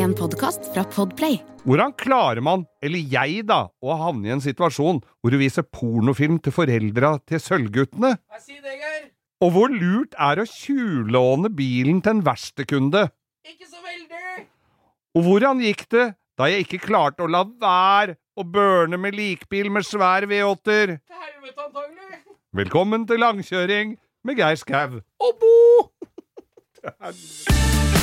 En podkast fra Podplay. Hvordan klarer man, eller jeg da, å havne i en situasjon hvor du viser pornofilm til foreldra til sølvguttene? Si det, Geir. Og hvor lurt er det å tjuvlåne bilen til en verkstedkunde? Ikke så veldig. Og hvordan gikk det da jeg ikke klarte å la være å børne med likbil med svær V8-er? Til helvete, antagelig. Velkommen til langkjøring med Geir Skau. Og Bo!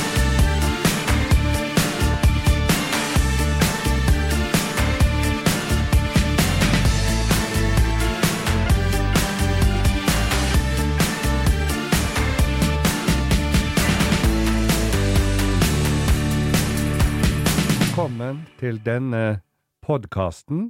Velkommen til denne podkasten.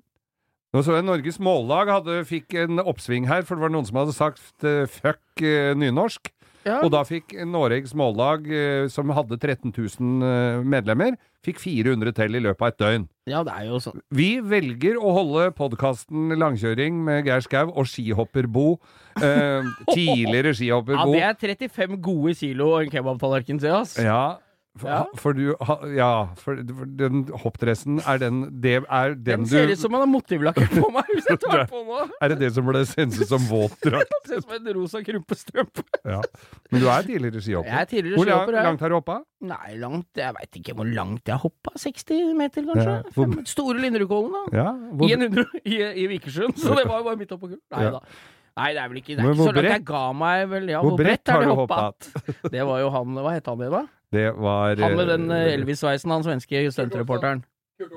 Nå så jeg Norges Mållag hadde, fikk en oppsving her, for det var noen som hadde sagt eh, fuck eh, nynorsk. Ja. Og da fikk Noregs Mållag, eh, som hadde 13 000 eh, medlemmer, fikk 400 til i løpet av et døgn. ja, det er jo sånn. Vi velger å holde podkasten Langkjøring med Geir Skau og Skihopperbo. Tidligere Ja, det er 35 gode kilo og en kebabtallerken til, ass. Ja, for, Ja. for du Ja, for, for den hoppdressen er den Det er den Den du ser ut som man har motivlakkert på meg, hvis jeg tar på nå. Er det det som ble sendt som våtdrakt? Det ser ut som en rosa krympestrømpe. Ja. Men du er tidligere skihopper. Jeg er tidligere Hvor skihopper, Hvor langt har du hoppa? Nei, langt Jeg veit ikke hvor langt jeg hoppa. 60 meter, kanskje? Ja, hvor- Fem, store Linderudkollen, da. Ja, hvor, I, en i, i Vikersund, så det var jo bare midt oppå kull. Nei da. Nei, det er vel ikke, det er ikke så langt. Jeg ga meg vel ja, hvor bredt har du hoppa? Det var jo han Hva het han igjen, da? Det var Han med den eh, eh, Elvis-sveisen, han svenske stuntreporteren.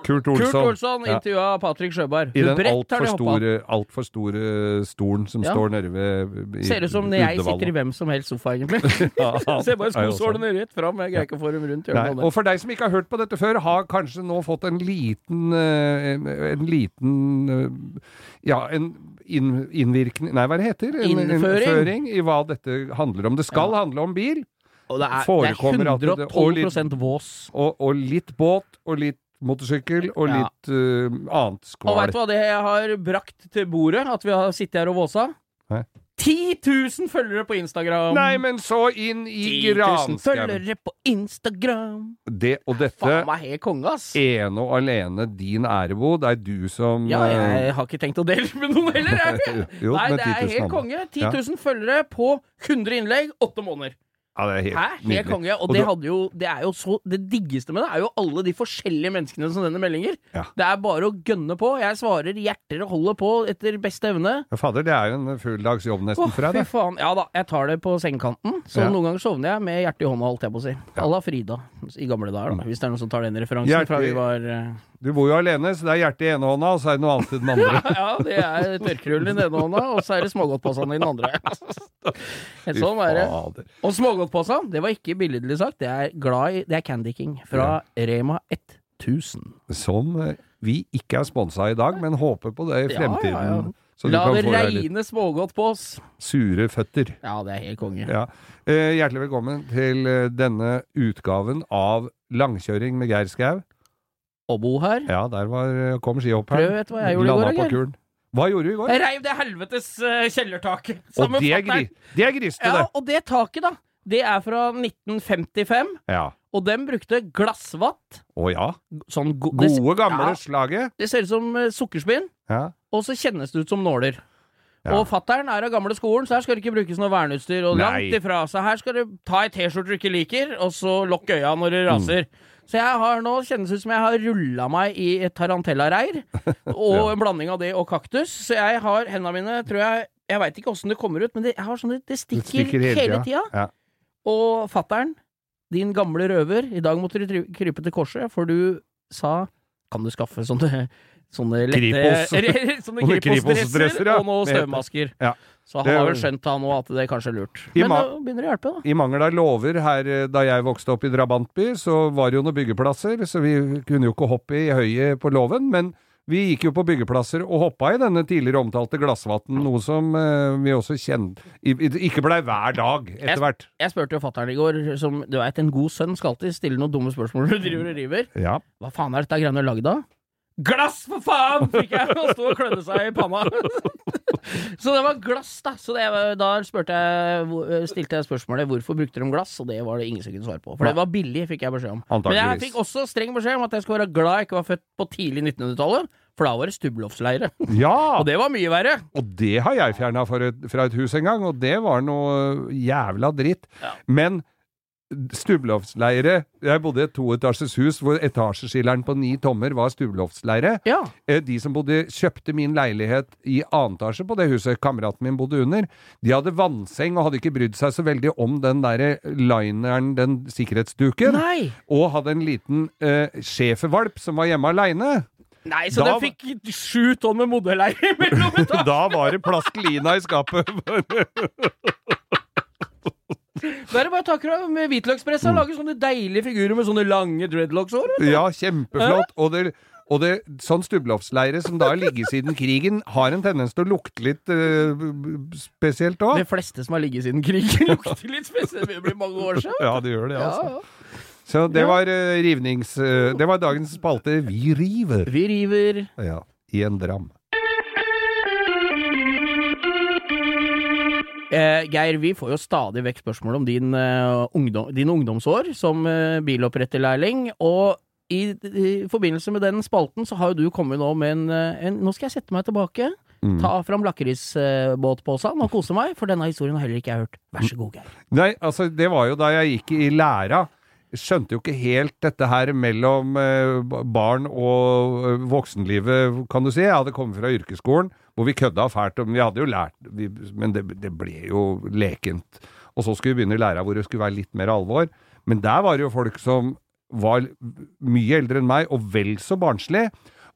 Kurt Olsson. Kurt Olsson Ja. Patrick Sjøberg. I den altfor store, alt for store stolen som Ja. står nede ved Ser ut som når jeg sitter i hvem som helst sofa, egentlig. Ja, Ser bare skosålene rett fram. Jeg greier ikke å få dem rundt hjørnet. og for deg som ikke har hørt på dette før, har kanskje nå fått en liten eh, En liten eh, Ja, en inn, innvirkning Nei, hva det heter En Innføring. innføring i hva dette handler om. Det skal handle om bil, Og det er, det er 112 og litt- vås. og, og litt båt, og litt motorsykkel, og Ja. litt uh, annet Og skval. veit du hva det jeg har brakt til bordet? At vi har sittet her og våsa? Nei. 10 000 følgere på Instagram! Nei, men så inn i 10 000 følgere på Instagram! Det, og dette Faen meg helt konge, ass! ene og alene din ærebo. det er du som Ja, eh, jeg har ikke tenkt å dele med noen heller, jeg. Jo, Nei, det er helt konge. 10 Ja. 000 følgere på 100 innlegg, 8 måneder. Ja, det er helt Hæ? Helt konge. Og, Og det jo Det er jo så Det diggeste med det er jo alle de forskjellige menneskene som sender meldinger. Ja. Det er bare å gønne på. Jeg svarer hjerter og holder på etter beste evne. Ja, Fader, det er jo en full dags jobb nesten oh, for deg, det. faen. Ja da, jeg tar det på sengekanten. Så Ja. noen ganger sovner jeg med hjertet i hånda, holdt jeg på å si. À la Frida i gamle dager, da. Hvis det er noen som tar den referansen Hjerte- fra vi var eh, Du bor jo alene, så det er hjertet i ene hånda, og så er det noe annet i den andre. Ja, det er tørkerullen i den ene hånda, og så er det smågodtposene i den andre. Sånn er det. Og smågodtposene, det var ikke billedlig sagt, det er glad i Det er Candy King fra Rema 1000. Som eh, vi ikke er sponsa i dag, men håper på det i fremtiden. ja, ja. Så La det regne smågodt på oss. sure føtter. Ja, det er helt konge. Ja. Eh, hjertelig velkommen til eh, denne utgaven av Langkjøring med Geir Skau. Og bo her. Ja, der var, eh, kom skihopperen. Prøv, vet du hva jeg gjorde i går, på eller? Hva gjorde du i går? Jeg reiv det helvetes uh, kjellertaket. Og det er, gri det er griste, Ja, det. og det taket, da. Det er fra 1955, Ja. og dem brukte glassvatt. Å ja. Sånn go Gode, gamle ja. slaget. det ser ut som uh, sukkerspinn, Ja. og så kjennes det ut som nåler. Ja. Og fattern er av gamle skolen, så her skal det ikke brukes noe verneutstyr. Og Nei. langt ifra. Så her skal du ta ei T-skjorte du ikke liker, og så lukk øya når det raser. Så jeg har nå kjennes ut som jeg har rulla meg i et tarantellareir, og en blanding av det og kaktus. Så jeg har hendene mine, tror jeg Jeg veit ikke åssen det kommer ut, men det, jeg har sånn, det, det stikker, stikker hele hele tida. Ja. Og fattern, din gamle røver, i dag måtte du krype til korset, for du sa Kan du skaffe sånne Sånne lette Kripos-dresser og noen støvmasker. Ja. Så han har vel skjønt da nå at det kanskje er lurt. Men det begynner å hjelpe, da. I mangel av lover her eh, da jeg vokste opp i drabantby, så var det jo noen byggeplasser, så vi kunne jo ikke hoppe i høyet på låven, men vi gikk jo på byggeplasser og hoppa i denne tidligere omtalte glassvatten, noe som eh, vi også kjente Ikke blei hver dag etter hvert. Jeg spurte jo fatter'n i går, som du veit, en god sønn skal alltid stille noen dumme spørsmål når du driver og river. Ja. Hva faen er dette greiene lagd av? Glass, for faen! fikk jeg, og stå og klødde seg i panna. Så det var glass, da. Så det, da jeg, stilte jeg spørsmålet hvorfor brukte de glass, og det var det ingen som kunne svare på. For det var billig, fikk jeg beskjed om. Men jeg fikk også streng beskjed om at jeg skulle være glad jeg ikke var født på tidlig 1900-tallet, for da var det stubbeloffsleire Ja! Og det var mye verre. Og det har jeg fjerna fra et hus en gang, og det var noe jævla dritt. Ja. Men stubbeloftsleire Jeg bodde i et toetasjes hus hvor etasjeskilleren på ni tommer var stubbeloftsleire. Ja. Eh, De som bodde, kjøpte min leilighet i annen etasje på det huset kameraten min bodde under, de hadde vannseng og hadde ikke brydd seg så veldig om den derre lineren, den sikkerhetsduken, Nei. og hadde en liten eh, schæfervalp som var hjemme aleine. Nei, så Da- den fikk sju tonn med moderleire mellom etasjene. Da var det plastelina i skapet. Da er det bare å ta krav med hvitløkspress og lage sånne deilige figurer med sånne lange dreadlocks-hår. Ja, kjempeflott. Og det, og det, sånn stubbeloftsleire som da har ligget siden krigen, har en tendens til å lukte litt eh, spesielt De fleste som har ligget siden krigen, lukter litt spesielt. Det blir mange år siden. Ja, det gjør det, altså. ja. Så det var uh, rivnings... uh, det var dagens spalte Vi river. Vi river. Ja, i en dram. Eh, Geir, vi får jo stadig vekk spørsmål om din, eh, ungdom, dine ungdomsår som eh, biloppretterlærling. Og i, i forbindelse med den spalten så har jo du kommet nå med en, eh, en Nå skal jeg sette meg tilbake. Mm. Ta fram lakrisbåtposen og kose meg, for denne historien har heller ikke jeg hørt. Vær så god, Geir. Nei, altså, det var jo da jeg gikk i læra. Skjønte jo ikke helt dette her mellom barn og voksenlivet, kan du si. Jeg hadde kommet fra yrkesskolen, hvor vi kødda fælt. Vi hadde jo lært, vi, men det, det ble jo lekent. Og så skulle vi begynne i læra hvor det skulle være litt mer alvor. Men der var det jo folk som var mye eldre enn meg, og vel så barnslig.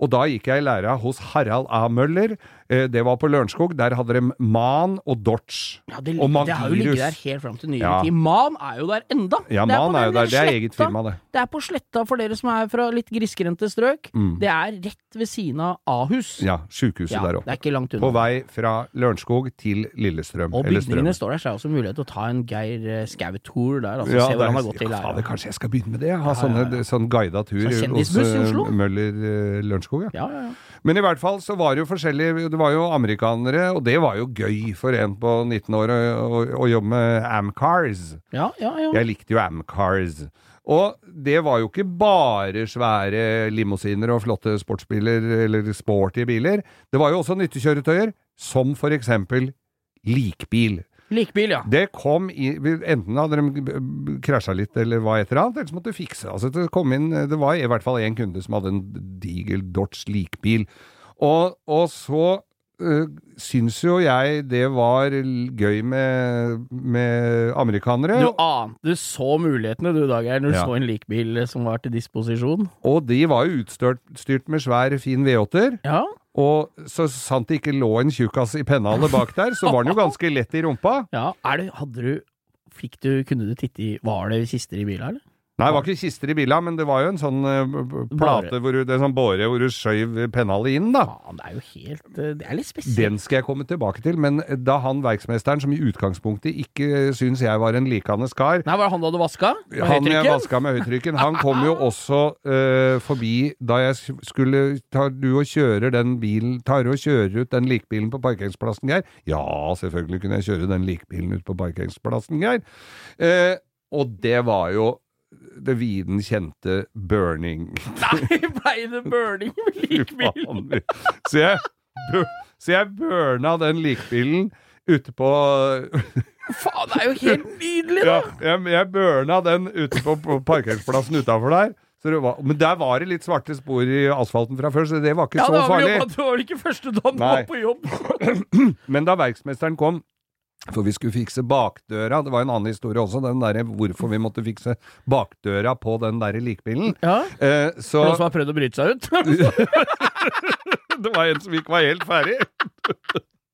Og da gikk jeg i læra hos Harald A. Møller. Eh, det var på Lørenskog. Der hadde de Man og Dodge. Ja, det, Og det har jo ligget der helt fram til nyere Ja. tid. Man er jo der enda. Ja, Det er Man er jo der. Det er eget firma, det. Det er på Sletta for dere som er fra litt grisgrendte strøk. Mm. Det er rett ved siden av Ahus. Ja, sjukehuset Ja, der det er ikke langt unna. På vei fra Lørenskog til Lillestrøm. Og bygningene står der, så er det også mulighet til å ta en Geir eh, Skau-tour der. Altså, Ja, se hvordan det har gått ja, læra. kanskje jeg skal begynne med det? Ha sånne, sånn guida tur Så hos eh? Møller Lørenskog. Ja. Men i hvert fall så var det jo forskjellige Det var jo amerikanere, og det var jo gøy for en på 19 år å, å, å jobbe med Amcars. ja, ja, ja. Jeg likte jo Amcars. Og det var jo ikke bare svære limousiner og flotte sportsbiler eller sporty biler. Det var jo også nyttekjøretøyer, som for eksempel likbil. Likbil, ja. Det kom i Enten hadde de krasja litt eller hva et eller annet, eller så måtte de fikse. Altså, det, kom inn, det var i hvert fall én kunde som hadde en diger Dodge likbil. Og, og så uh, syns jo jeg det var gøy med, med amerikanere. Du ante, du så mulighetene du, Dag Geir, når du Ja. så en likbil som var til disposisjon. Og de var jo utstyrt med svær, fin V8-er. Ja. Og så sant det ikke lå en tjukkas i pennalet bak der, så var den jo ganske lett i rumpa. ja. Det, hadde du Fikk du, kunne du titte i Var det kister i bilen, eller? Nei, det var ikke kister i bila, men det var jo en sånn eh, plate hvor du, det er sånn båre hvor du skjøv pennalet inn, da. Ja, det er jo helt eh, Det er litt spesielt. Den skal jeg komme tilbake til, men da han verksmesteren, som i utgangspunktet ikke syns jeg var en likende kar, Nei, var det han du hadde vaska? Med han jeg høytrykket? vaska med høytrykken, han kom jo også eh, forbi da jeg skulle Tar du og kjører den bilen Tar du og kjører ut den likbilen på parkeringsplassen, Geir? Ja, selvfølgelig kunne jeg kjøre den likbilen ut på parkeringsplassen, Geir. Eh, og det var jo det viden kjente burning. Nei, blei det burning med likbil? Så jeg, så jeg burna den likbilen ute på Faen, det er jo helt nydelig, da! Ja, jeg, jeg burna den ute på, på parkeringsplassen utafor der. Så det var, men der var det litt svarte spor i asfalten fra før, så det var ikke Ja, så farlig. Ja, det var vel ikke første dagen du var på jobb? Men da verksmesteren kom for vi skulle fikse bakdøra. Det var en annen historie også, den der, hvorfor vi måtte fikse bakdøra på den der likbilen. Ja. Eh, så noen som har prøvd å bryte seg ut? det var en som ikke var helt ferdig.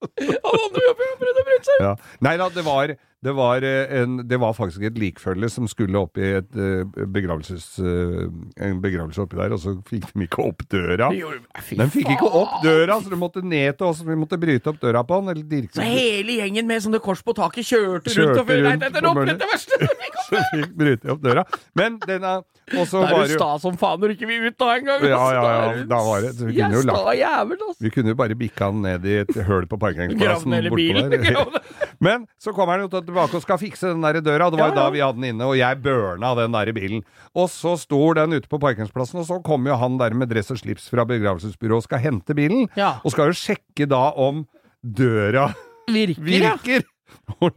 Han andre jobber har prøvd å bryte seg ut! Ja. Nei da, det var, Det var, eh, en, det var faktisk et likfølge som skulle opp i et eh, begravelses, eh, en begravelse oppi der, og så fikk de ikke opp døra. De fikk ikke opp døra, så de måtte ned til oss. Vi måtte bryte opp døra på den. Eller dirke Så hele gjengen med sånne kors på taket kjørte, Kjørte rundt og følte rundt Nei, dette på er opp, dette er verste! så fikk bryte opp døra. Men denne Og så Da er du sta som faen når du ikke vil ut da engang. Ja, ja, ja. er Da var det så Vi kunne jo lagt jævel, altså. Vi kunne jo bare bikka den ned i et høl på parkeringsplassen bilen. der. Men så kommer han jo til- tilbake og skal fikse den der døra. Det var jo Ja, ja. da vi hadde den inne, og jeg burna den der bilen. Og så står den ute på parkeringsplassen, og så kommer jo han der med dress og slips fra begravelsesbyrået og skal hente bilen. Ja. Og skal jo sjekke da om døra Virker, virker. Og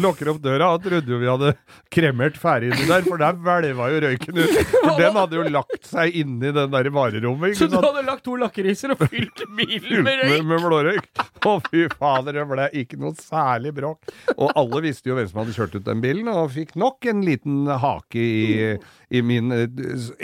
lukker opp døra, Han trodde jo vi hadde kremert ferdig inni der, for der hvelva jo røyken ut. For den hadde jo lagt seg inni den der varerommet. Så du hadde lagt to lakriser og fylt bilen med med, røyk? med blårøyk. Å, fy fader, det ble ikke noe særlig bråk. Og alle visste jo hvem som hadde kjørt ut den bilen, og fikk nok en liten hake i, i min eh,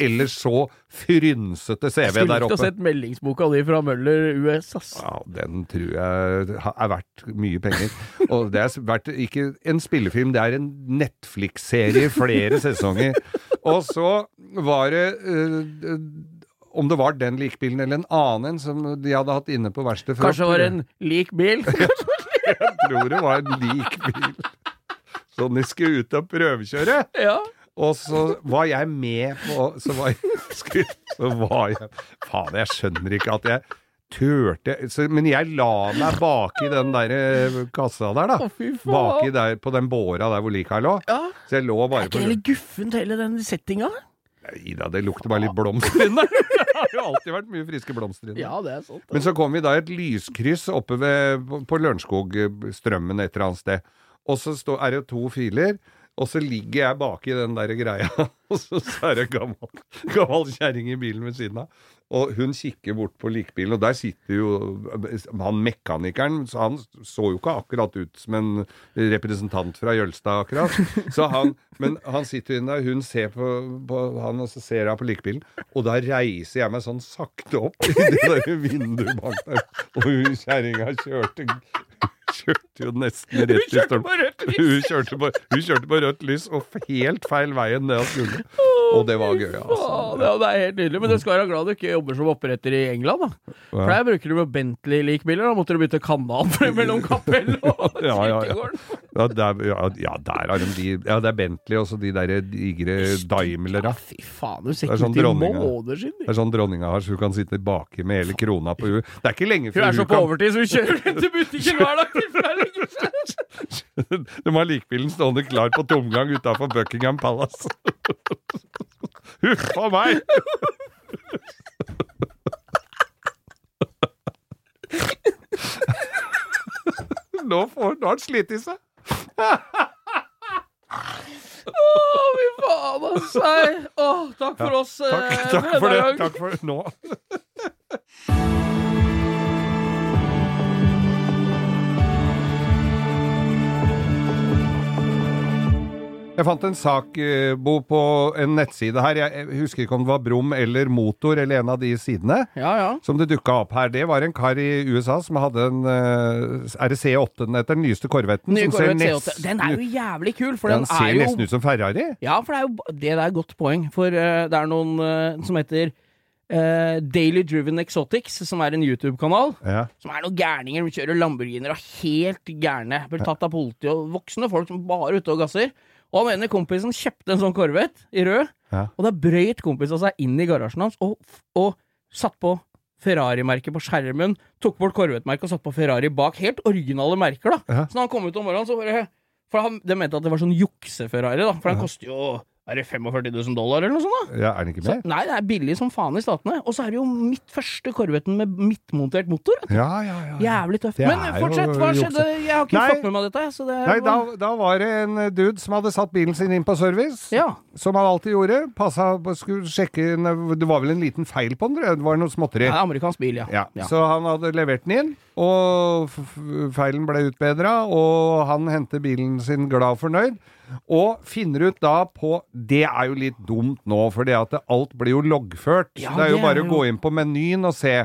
ellers så frynsete CV Skulle der ikke ha oppe. sett meldingsboka di fra Møller US, ass. Ja, den tror jeg er verdt mye penger. Og det er verdt ikke en spillefilm, det er en Netflix-serie, flere sesonger. Og så var det eh, om det var den likbilen eller en annen en som de hadde hatt inne på verkstedet før. Kanskje det var en lik bil? Jeg tror det var en lik bil. Sånn de skulle ut og prøvekjøre. ja. Og så var jeg med på Så var jeg, så var jeg Faen, jeg skjønner ikke at jeg turte så, Men jeg la meg baki den der eh, kassa der, da. Fy. Baki der på den båra der hvor lika lå. ja. Så jeg lå bare ikke er det litt guffent, hele den settinga? Nei da, det lukter bare litt blomster inne. Det har jo alltid vært mye friske blomster inne. Ja, det er sant. Men så kom vi da i et lyskryss oppe ved, på, Lørenskogstrømmen et eller annet sted. Og så er det to filer, og så ligger jeg baki den der greia, og så er det gammel, gammel kjerring i bilen ved siden av. Og hun kikker bort på likbilen, og der sitter jo han mekanikeren, så han så jo ikke akkurat ut som en representant fra Jølstad, akkurat. Så han, men han sitter inne der, hun ser på, på han, og så ser hun på likbilen, og da reiser jeg meg sånn sakte opp i det der vinduet bak der, og hun kjerringa kjørte Kjørte jo nesten rett i kjørte stolpen. på rødt lys. Hun kjørte på, hun kjørte på rødt lys, og helt feil veien det hun skulle. Og det var gøy, altså. Ja, det er helt nydelig. Men du skal være glad du ikke jobber som oppretter i England, da. For der bruker du jo Bentley-likbiler. Da måtte du bytte kanal mellom kapellet og Ja, ja, ja. kirkegården. Ja, der, ja, ja, der har de de Ja, det er Bentley og så de der digre Daimlera. Fy faen, du ser er ikke ut i dronninga. siden! Det er sånn dronninga har, så hun kan sitte baki med hele krona på huet. Det er ikke lenge Hun Hun er så på kan overtid, så hun kjører den til butikken hver dag. er. De har likbilen stående klar på tomgang utafor Buckingham Palace. Huff a meg! Nå får nå har han slitt i seg. Å, fy faen, altså. Nei. Å, takk for oss. eh, Takk, takk for denne det. gang. Takk for nå. Jeg fant en sak, eh, Bo, på en nettside her. Jeg husker ikke om det var Brum eller Motor eller en av de sidene. Ja, ja. Som det dukka opp her. Det var en kar i USA som hadde en eh, Er det C8 den heter? Den nyeste Corvetten? Nye som ser Corvette C8. Den er jo jævlig kul, for den, den ser er jo nesten ut som Ferrari. Ja, for det er jo det er et godt poeng. For eh, det er noen som heter Uh, Daily Driven Exotics, som er en YouTube-kanal. Ja. Som er noen gærninger. som kjører Lamborghiner og helt gærne. Blir tatt av politiet og voksne folk som bare er ute og gasser. Og han ene kompisen kjøpte en sånn Corvette i rød, Ja. og da brøyt kompisen seg inn i garasjen hans og, og satt på Ferrari-merket på skjermen, tok bort Corvette-merket og satt på Ferrari bak. Helt originale merker, da. Ja. Så når han kom ut om morgenen, så bare For han, de mente at det var sånn jukse-Ferrari, da. For den koster jo er det 45 000 dollar eller noe sånt? da? ja, er den ikke Så, mer? nei, det er billig som faen i statene. Og så er det jo mitt første Corvetten med midtmontert motor. vet du. Ja, ja, ja. Jævlig tøft. Men fortsett, hva skjedde? Jeg har ikke Nei. fått med meg dette. Så det Nei, da, var- da var det en dude som hadde satt bilen sin inn på service. Ja. Som han alltid gjorde. Passa skulle sjekke Det var vel en liten feil på den. Det var noe småtteri. ja, amerikansk bil, ja. Ja, Ja. Så han hadde levert den inn, og feilen ble utbedra, og han henter bilen sin glad og fornøyd. Og finner ut da på Det er jo litt dumt nå, for alt blir jo loggført. Ja, det er jo bare er å gå inn på menyen og se.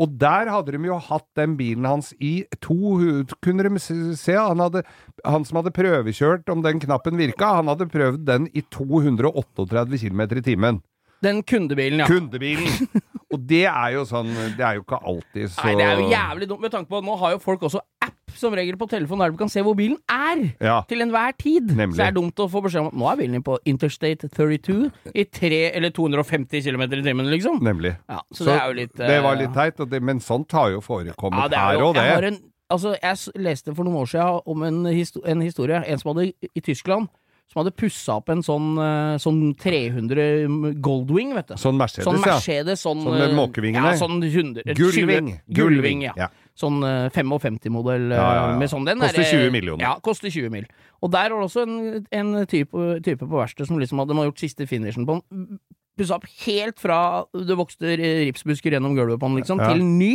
Og der hadde de jo hatt den bilen hans i to Kunne de se, han, hadde, han som hadde prøvekjørt om den knappen virka, han hadde prøvd den i 238 km i timen. Den kundebilen, ja. Kundebilen! Og det er jo sånn Det er jo ikke alltid så Nei, det er jo jævlig dumt med tanke på at nå har jo folk også app som regel på telefonen der du kan se hvor bilen er. Ja. Til enhver tid. Nemlig. Så det er dumt å få beskjed om at nå er bilen din på Interstate 32 i 3 eller 250 km i timen, liksom. Nemlig. Ja, så, det er jo litt Det var eh, litt teit, og det, men sånt har jo forekommet ja, det er her og det. Jeg, har en, altså, jeg leste for noen år siden om en, histo en historie. En som hadde i Tyskland som hadde pussa opp en sånn, eh, sånn 300 Goldwing, vet du. Sånn Mercedes, Sånn. Mercedes, sånn, Sånn med eh, måkevingene. Ja, sånn 100, et Gullving. 20 Gullving, ja. Ja. Sånn eh, 55-modell Ja, ja, ja. med sånn. Den Koster er, 20 millioner. Ja, koster 20 mill. Og der var det også en, en type, type på verkstedet som liksom hadde de gjort siste finishen på den. Pussa opp helt fra det vokste ripsbusker gjennom gulvet på den, liksom, til ny.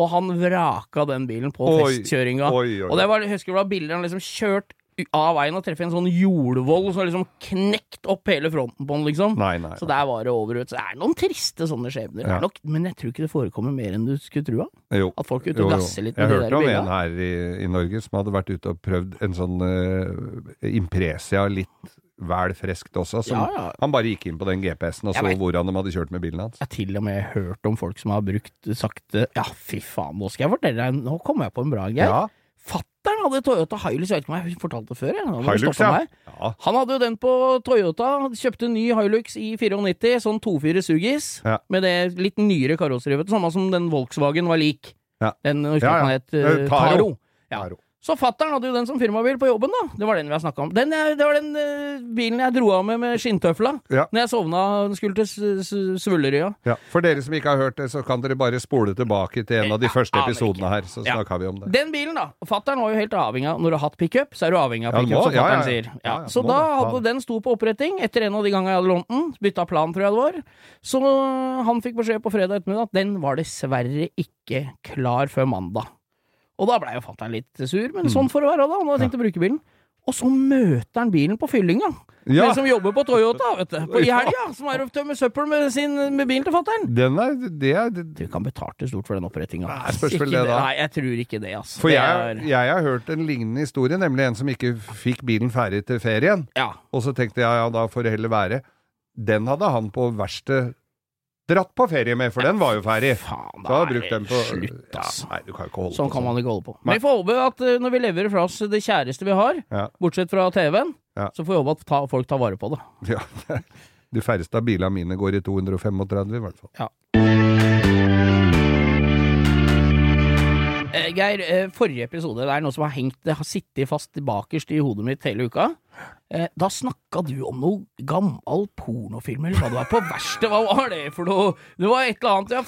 Og han vraka den bilen på Oi, oi. Og det var, jeg husker det var bilder han liksom kjørt av veien og treffe en sånn jordvoll som liksom knekt opp hele fronten på den, liksom. Nei, nei. Så der var det over. Så det er noen triste sånne skjebner. Ja. Nok, men jeg tror ikke det forekommer mer enn du skulle tro. Jo. At folk er ute og gasser litt Jeg med de hørte der om en her i, i Norge som hadde vært ute og prøvd en sånn uh, Impresia litt vel friskt også. Som Ja, ja. Han bare gikk inn på den GPS-en og Jeg så vet. hvordan de hadde kjørt med bilen hans. Jeg har til og med hørt om folk som har brukt sakte Ja, fy faen, nå skal jeg fortelle deg Nå kommer jeg på en bra greie. Ja, Fattern hadde Toyota Hilux, jeg vet ikke om jeg fortalte det før. Jeg. Hilux, ja. ja. Han hadde jo den på Toyota, kjøpte en ny Hilux i 94, sånn 24 Sugis, Ja. med det litt nyere karosseriet, samme som den Volkswagen var lik. Ja. Den husker Ja, jeg ja. het uh, Taro. Taro. Så fattern hadde jo den som firmabil på jobben, da. Det var den vi har snakka om. Den, er- det var den uh, bilen jeg dro av med med skinntøfla Ja. når jeg sovna og skulle til Svullerøya. Ja. For dere som ikke har hørt det, så kan dere bare spole tilbake til en av de Ja, første episodene her, så snakka vi om det. Den bilen, da. Fattern var jo helt avhengig av Når du har hatt pickup, så er du avhengig av pickup, som fattern sier. Så da hadde den sto på oppretting etter en av de gangene jeg hadde lånt den. Bytta plan, tror jeg det var. Så han fikk beskjed på fredag ettermiddag at den var dessverre ikke klar før mandag. Og da blei jo fatter'n litt sur, Mm. men sånn får det være, da. Han hadde tenkt å bruke bilen. Og så møter han bilen på fyllinga. Ja. Den som jobber på Toyota, vet du. På, I helga. Som er og tømmer søppel med, sin, med bilen til fatter'n. Den er, det er det, Du kan betale stort for den opprettinga. Spørs vel det, da. Nei, jeg tror ikke det, altså. For Det jeg, er- jeg har hørt en lignende historie, nemlig en som ikke fikk bilen ferdig til ferien. Ja. Og så tenkte jeg ja, da får det heller være. Den hadde han på verksted dratt på ferie med, for den var jo ferdig. Faen, da har brukt den på slutt, ja. Nei, du kan ikke holde Sånn på kan man ikke holde på. Men vi får håpe at eh, når vi leverer fra oss det kjæreste vi har, Ja. bortsett fra TV-en, Ja. så får vi håpe at ta, folk tar vare på det. Ja. De færreste av bilene mine går i 235, i hvert fall. Eh, Geir, eh, forrige episode, det er noe som har hengt, det har sittet fast bakerst i hodet mitt hele uka. Eh, da snakka du om noe gammel pornofilm, eller hva det var, på verste, Hva var det for noe? Det var et eller annet Jeg,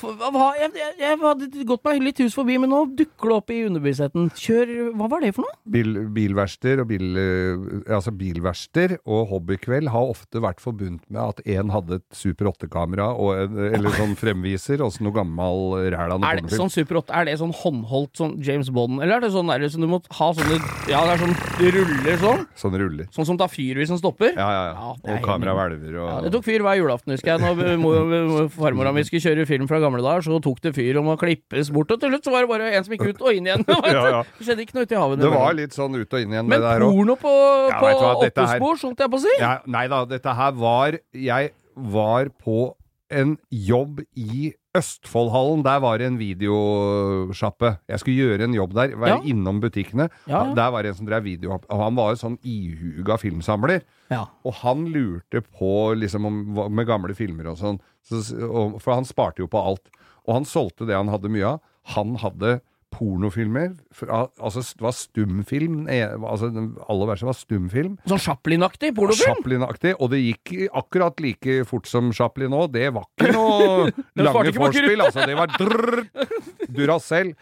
jeg, jeg, jeg hadde gått meg litt hus forbi, men nå dukker det opp i underbevisstheten. Kjør Hva var det for noe? Bil, bilverster og bil, eh, altså bilverster og hobbykveld har ofte vært forbundet med at en hadde et Super 8-kamera eller sånn fremviser, og så noe gammel ræl av noe sånn Super 8, er det sånn håndholdt sånn James Bond, eller er det sånn der, så du må ha sånne Ja, det er sånn ruller sånn? Sånn ruller. Sånn som tar fyr hvis den stopper? Ja, ja, ja. Ja, og kamera hvelver og Ja, det tok fyr hver julaften, husker jeg. Når mo- mo- farmora mi skulle kjøre film fra gamle dager, så tok det fyr og må klippes bort, og til slutt så var det bare en som gikk ut og inn igjen. Ja, ja. Det skjedde ikke noe ute i havet. Det var litt sånn ut og inn igjen, Men det der òg. porno på, Ja, på her- oppespor, holdt jeg på å si? Ja, nei da, dette her var Jeg var på en jobb i Østfoldhallen. Der var det en videosjappe. Jeg skulle gjøre en jobb der, være Ja. innom butikkene. Ja, ja. Der var det en som drev video, og han var jo sånn ihuga filmsamler. Ja. Og han lurte på liksom om, med gamle filmer og sånn, så, og, for han sparte jo på alt. Og han solgte det han hadde mye av. Han hadde pornofilmer. For, altså, det var stumfilm. eh, Altså, alle verste var stumfilm. Sånn Chaplin-aktig pornofilm? Chaplin-aktig, og det gikk akkurat like fort som Chaplin nå. Det var ikke noe lange vorspiel, altså. Det var drrr, Duracell.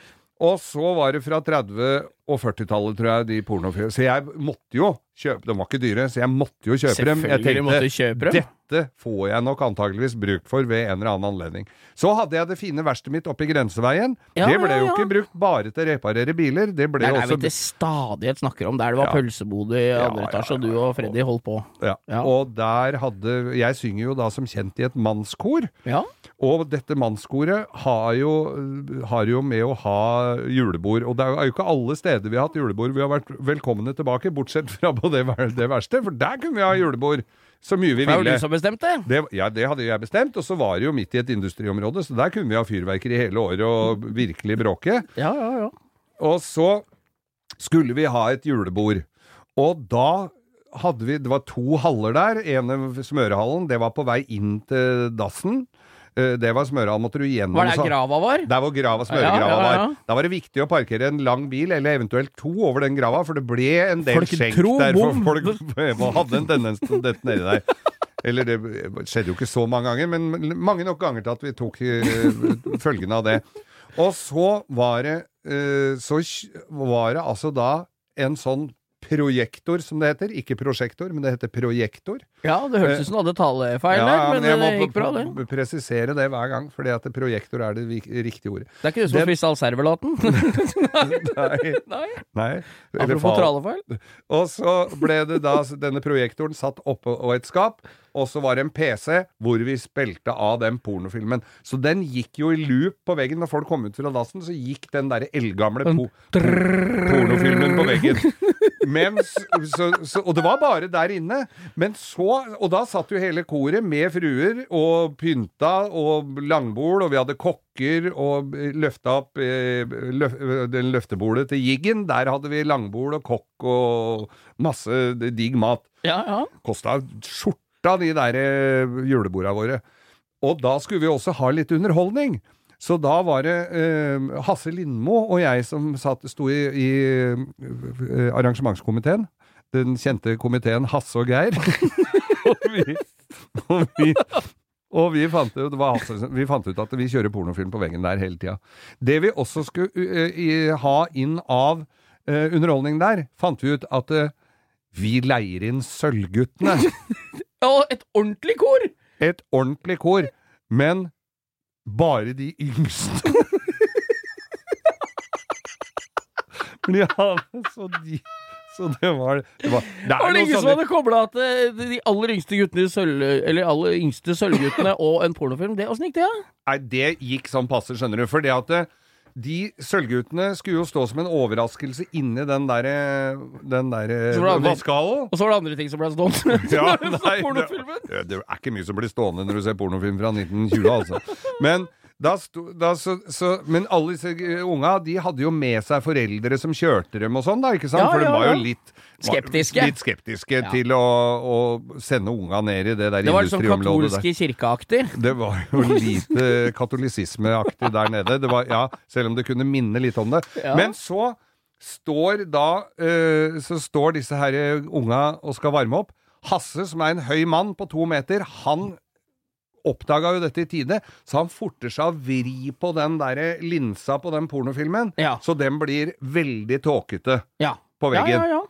Og så var det fra 30- og 40-tallet, tror jeg, de pornofilmene. Så jeg måtte jo kjøpe De var ikke dyre, så jeg måtte jo kjøpe dem. Jeg tenkte kjøpe dem. dette får jeg nok antakeligvis bruk for ved en eller annen anledning. Så hadde jeg det fine verkstedet mitt oppe i Grenseveien. Ja, det ble ja, jo ja. ikke brukt bare til å reparere biler. Det ble Det er der også vi stadighet snakker om, der det var Ja. pølsebod i andre etasje, og du og Freddy holdt på. Og der hadde Jeg synger jo da som kjent i et mannskor. Ja. Og dette mannskoret har jo, har jo med å ha julebord. Og det er jo ikke alle steder vi har hatt julebord vi har vært velkomne tilbake, bortsett fra på det, det verste, for der kunne vi ha julebord så mye vi Det var jo ville. du som bestemte. Det, ja, det hadde jeg bestemt, og så var det jo midt i et industriområde, så der kunne vi ha fyrverkeri hele året og virkelig bråke. Ja, ja, ja. Og så skulle vi ha et julebord. Og da hadde vi Det var to haller der. ene smørehallen, det var på vei inn til dassen. Eh, Det var smøra, måtte du gjennom. Var det så- grava var? der hvor grava, smøregrava ja, ja. var. Da var det viktig å parkere en lang bil, eller eventuelt to, over den grava, for det ble en del Folk skjenk tro, der. For folk hadde en tendens til å dette nedi der. Eller det skjedde jo ikke så mange ganger, men mange nok ganger til at vi tok uh, følgene av det. Og så var det uh, Så var det altså da en sånn projektor, som det heter. Ikke prosjektor, men det heter projektor. Ja, det hørtes ut som du hadde talefeil Ja, der, men, men det gikk bra, det. Jeg må presisere det hver gang, fordi at projektor er det riktige ordet. Det er ikke du som all servelaten? Nei. Nei. Nei. Apropos talefeil. Og så ble det da denne projektoren satt oppå et skap, og så var det en PC hvor vi spilte av den pornofilmen. Så den gikk jo i loop på veggen når folk kom ut fra dassen, så gikk den derre eldgamle po pornofilmen på veggen. Mens, så, så, og det var bare der inne. Men så Og da satt jo hele koret med fruer og pynta og langbol, og vi hadde kokker og løfta opp eh, løf, den løftebordet til Jiggen. Der hadde vi langbol og kokk og masse digg mat. Ja, ja. Kosta skjorta, de der eh, juleborda våre. Og da skulle vi også ha litt underholdning. Så da var det eh, Hasse Lindmo og jeg som satt, sto i, i eh, arrangementskomiteen. Den kjente komiteen Hasse og Geir. og, vi, og, vi, og vi fant, ut, det var Hasse, vi fant ut at vi kjører pornofilm på veggen der hele tida. Det vi også skulle uh, ha inn av uh, underholdning der, fant vi ut at uh, vi leier inn Sølvguttene. ja, et ordentlig kor! Et ordentlig kor, men bare de yngste. Men ja, så de Så det var Det, var, det er det noe som sånn hadde kobla at eh, de aller yngste guttene i sølv... Eller aller yngste sølvguttene og en pornofilm. Det, Åssen gikk det, da? Nei, det gikk sånn passe, skjønner du. For det at eh, de sølvguttene skulle jo stå som en overraskelse inni den derre Den der var vaskehallen. Og så var det andre ting som ble stående. Ja, nei, pornofilmen. det, det er ikke mye som blir stående når du ser pornofilm fra 1920, altså. Men da sto, da, så, så, men alle disse eh, unga de hadde jo med seg foreldre som kjørte dem og sånn, da, ikke sant? Ja, For de var jo litt var Skeptiske. Litt skeptiske Ja. til å, å sende unga ned i det der Det var sånn katolske kirkeaktig. Det var jo lite katolisismeaktig der nede. Det var, ja, selv om det kunne minne litt om det. Ja. Men så står da eh, Så står disse her unga og skal varme opp. Hasse, som er en høy mann på to meter, han oppdaga jo dette i tide, så han forter seg å vri på den der linsa på den pornofilmen, Ja. så den blir veldig tåkete Ja. på veggen.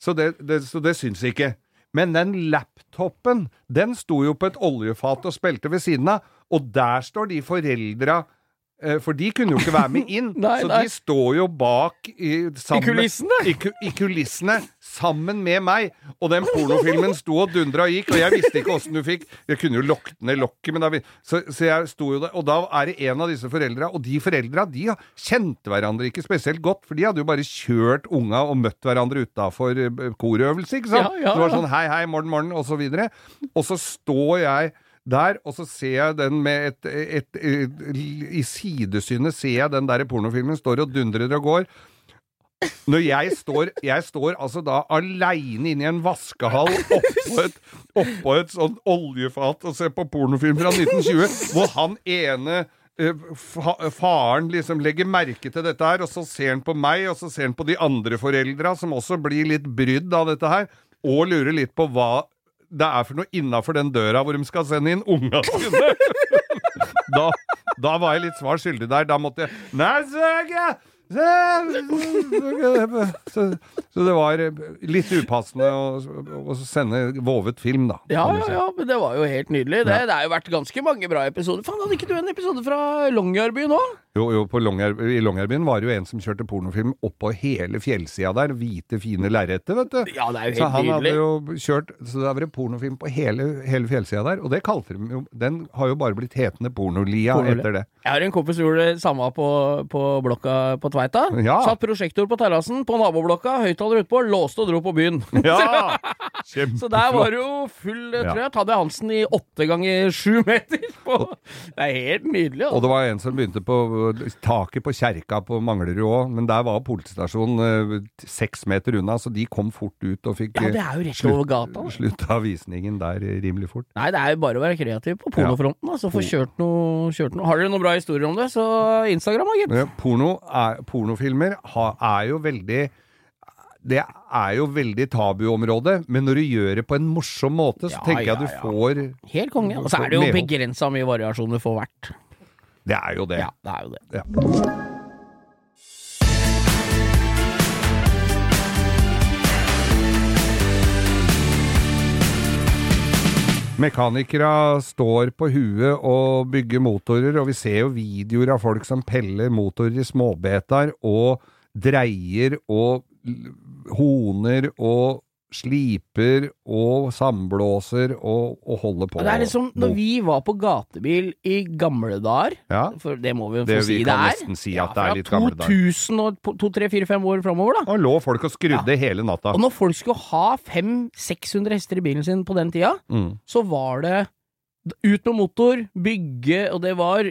Så det, det, så det syns ikke. Men den laptopen, den sto jo på et oljefat og spilte ved siden av, og der står de foreldra for de kunne jo ikke være med inn, Nei, så nei. de står jo bak i, sammen, kulissene? I, I kulissene, sammen med meg. Og den pornofilmen sto og dundra og gikk, og jeg visste ikke åssen du fikk Jeg kunne jo lukket ned lokket, men da så, så jeg sto jo der. Og da er det en av disse foreldra, og de foreldra de kjente hverandre ikke spesielt godt, for de hadde jo bare kjørt unga og møtt hverandre utafor korøvelse, ikke sant? Ja, ja, ja. det var sånn hei, hei, morgen, morgen, og så videre. Og så står jeg der, og så ser jeg den med et, et, et, I sidesynet ser jeg den der pornofilmen står og dundrer og går. Når jeg står Jeg står altså da aleine inne i en vaskehall oppå et, oppå et sånt oljefat og ser på pornofilm fra 1920, hvor han ene eh, fa faren liksom legger merke til dette her, og så ser han på meg, og så ser han på de andre foreldra, som også blir litt brydd av dette her, og lurer litt på hva det er for noe innafor den døra hvor de skal sende inn unga sine. da, da var jeg litt svar skyldig der. Da måtte jeg Nei, søke! Så, Så det var eh, litt upassende å, å sende vovet film, da. Ja, ja, ja, men det var jo helt nydelig. Det, det har jo vært ganske mange bra episoder. Faen, hadde ikke du en episode fra Longyearbyen òg? Jo, jo, på Longyear- i Longyearbyen var det jo en som kjørte pornofilm oppå hele fjellsida der. Hvite, fine lerreter, vet du. Ja, det er jo Så helt han hadde jo kjørt Så det var vært pornofilm på hele, hele fjellsida der. Og det kalte de jo Den har jo bare blitt hetende Pornolia Pornolia. etter det. Jeg har en kompis som gjorde det samme på, på blokka på Tveita. Ja. Satt prosjektor på terrassen på naboblokka, høyttaler utpå, låste og dro på byen. Ja! Så der var det jo full trøtt. Trø. Hansen i åtte ganger sju meter. På. Det er helt nydelig. Og Altså. det var en som begynte på taket på kjerka på Manglerud òg, men der var politistasjonen eh, seks meter unna, så de kom fort ut og fikk Ja, slutt- slutta visningen der rimelig fort. Nei, det er jo bare å være kreativ på pornofronten. Altså, få kjørt noe, kjørt noe. Har dere noen bra historier om det, så Instagram, gitt. Porno er, pornofilmer er jo veldig det er jo veldig tabuområde, men når du gjør det på en morsom måte, så Ja, tenker jeg ja, at du ja. får Helt konge. Og så er det jo begrensa mye variasjon du får hvert. Det er jo det. Ja, det er jo det. Ja. Mekanikere står på huet og bygger motorer, og vi ser jo videoer av folk som peller motorer i småbetar og dreier og honer og sliper og samblåser og, og holder på. Det er liksom, når vi var på gatebil i gamle dager Ja. For det må vi jo få Det si det er. si gamle Fra dager. 2000 og på- 2, 3, 4, 5 år framover, da. Og lå folk og skrudde hele natta. Og når folk skulle ha 500-600 hester i bilen sin på den tida, Mm. så var det ut med motor, bygge, og det var,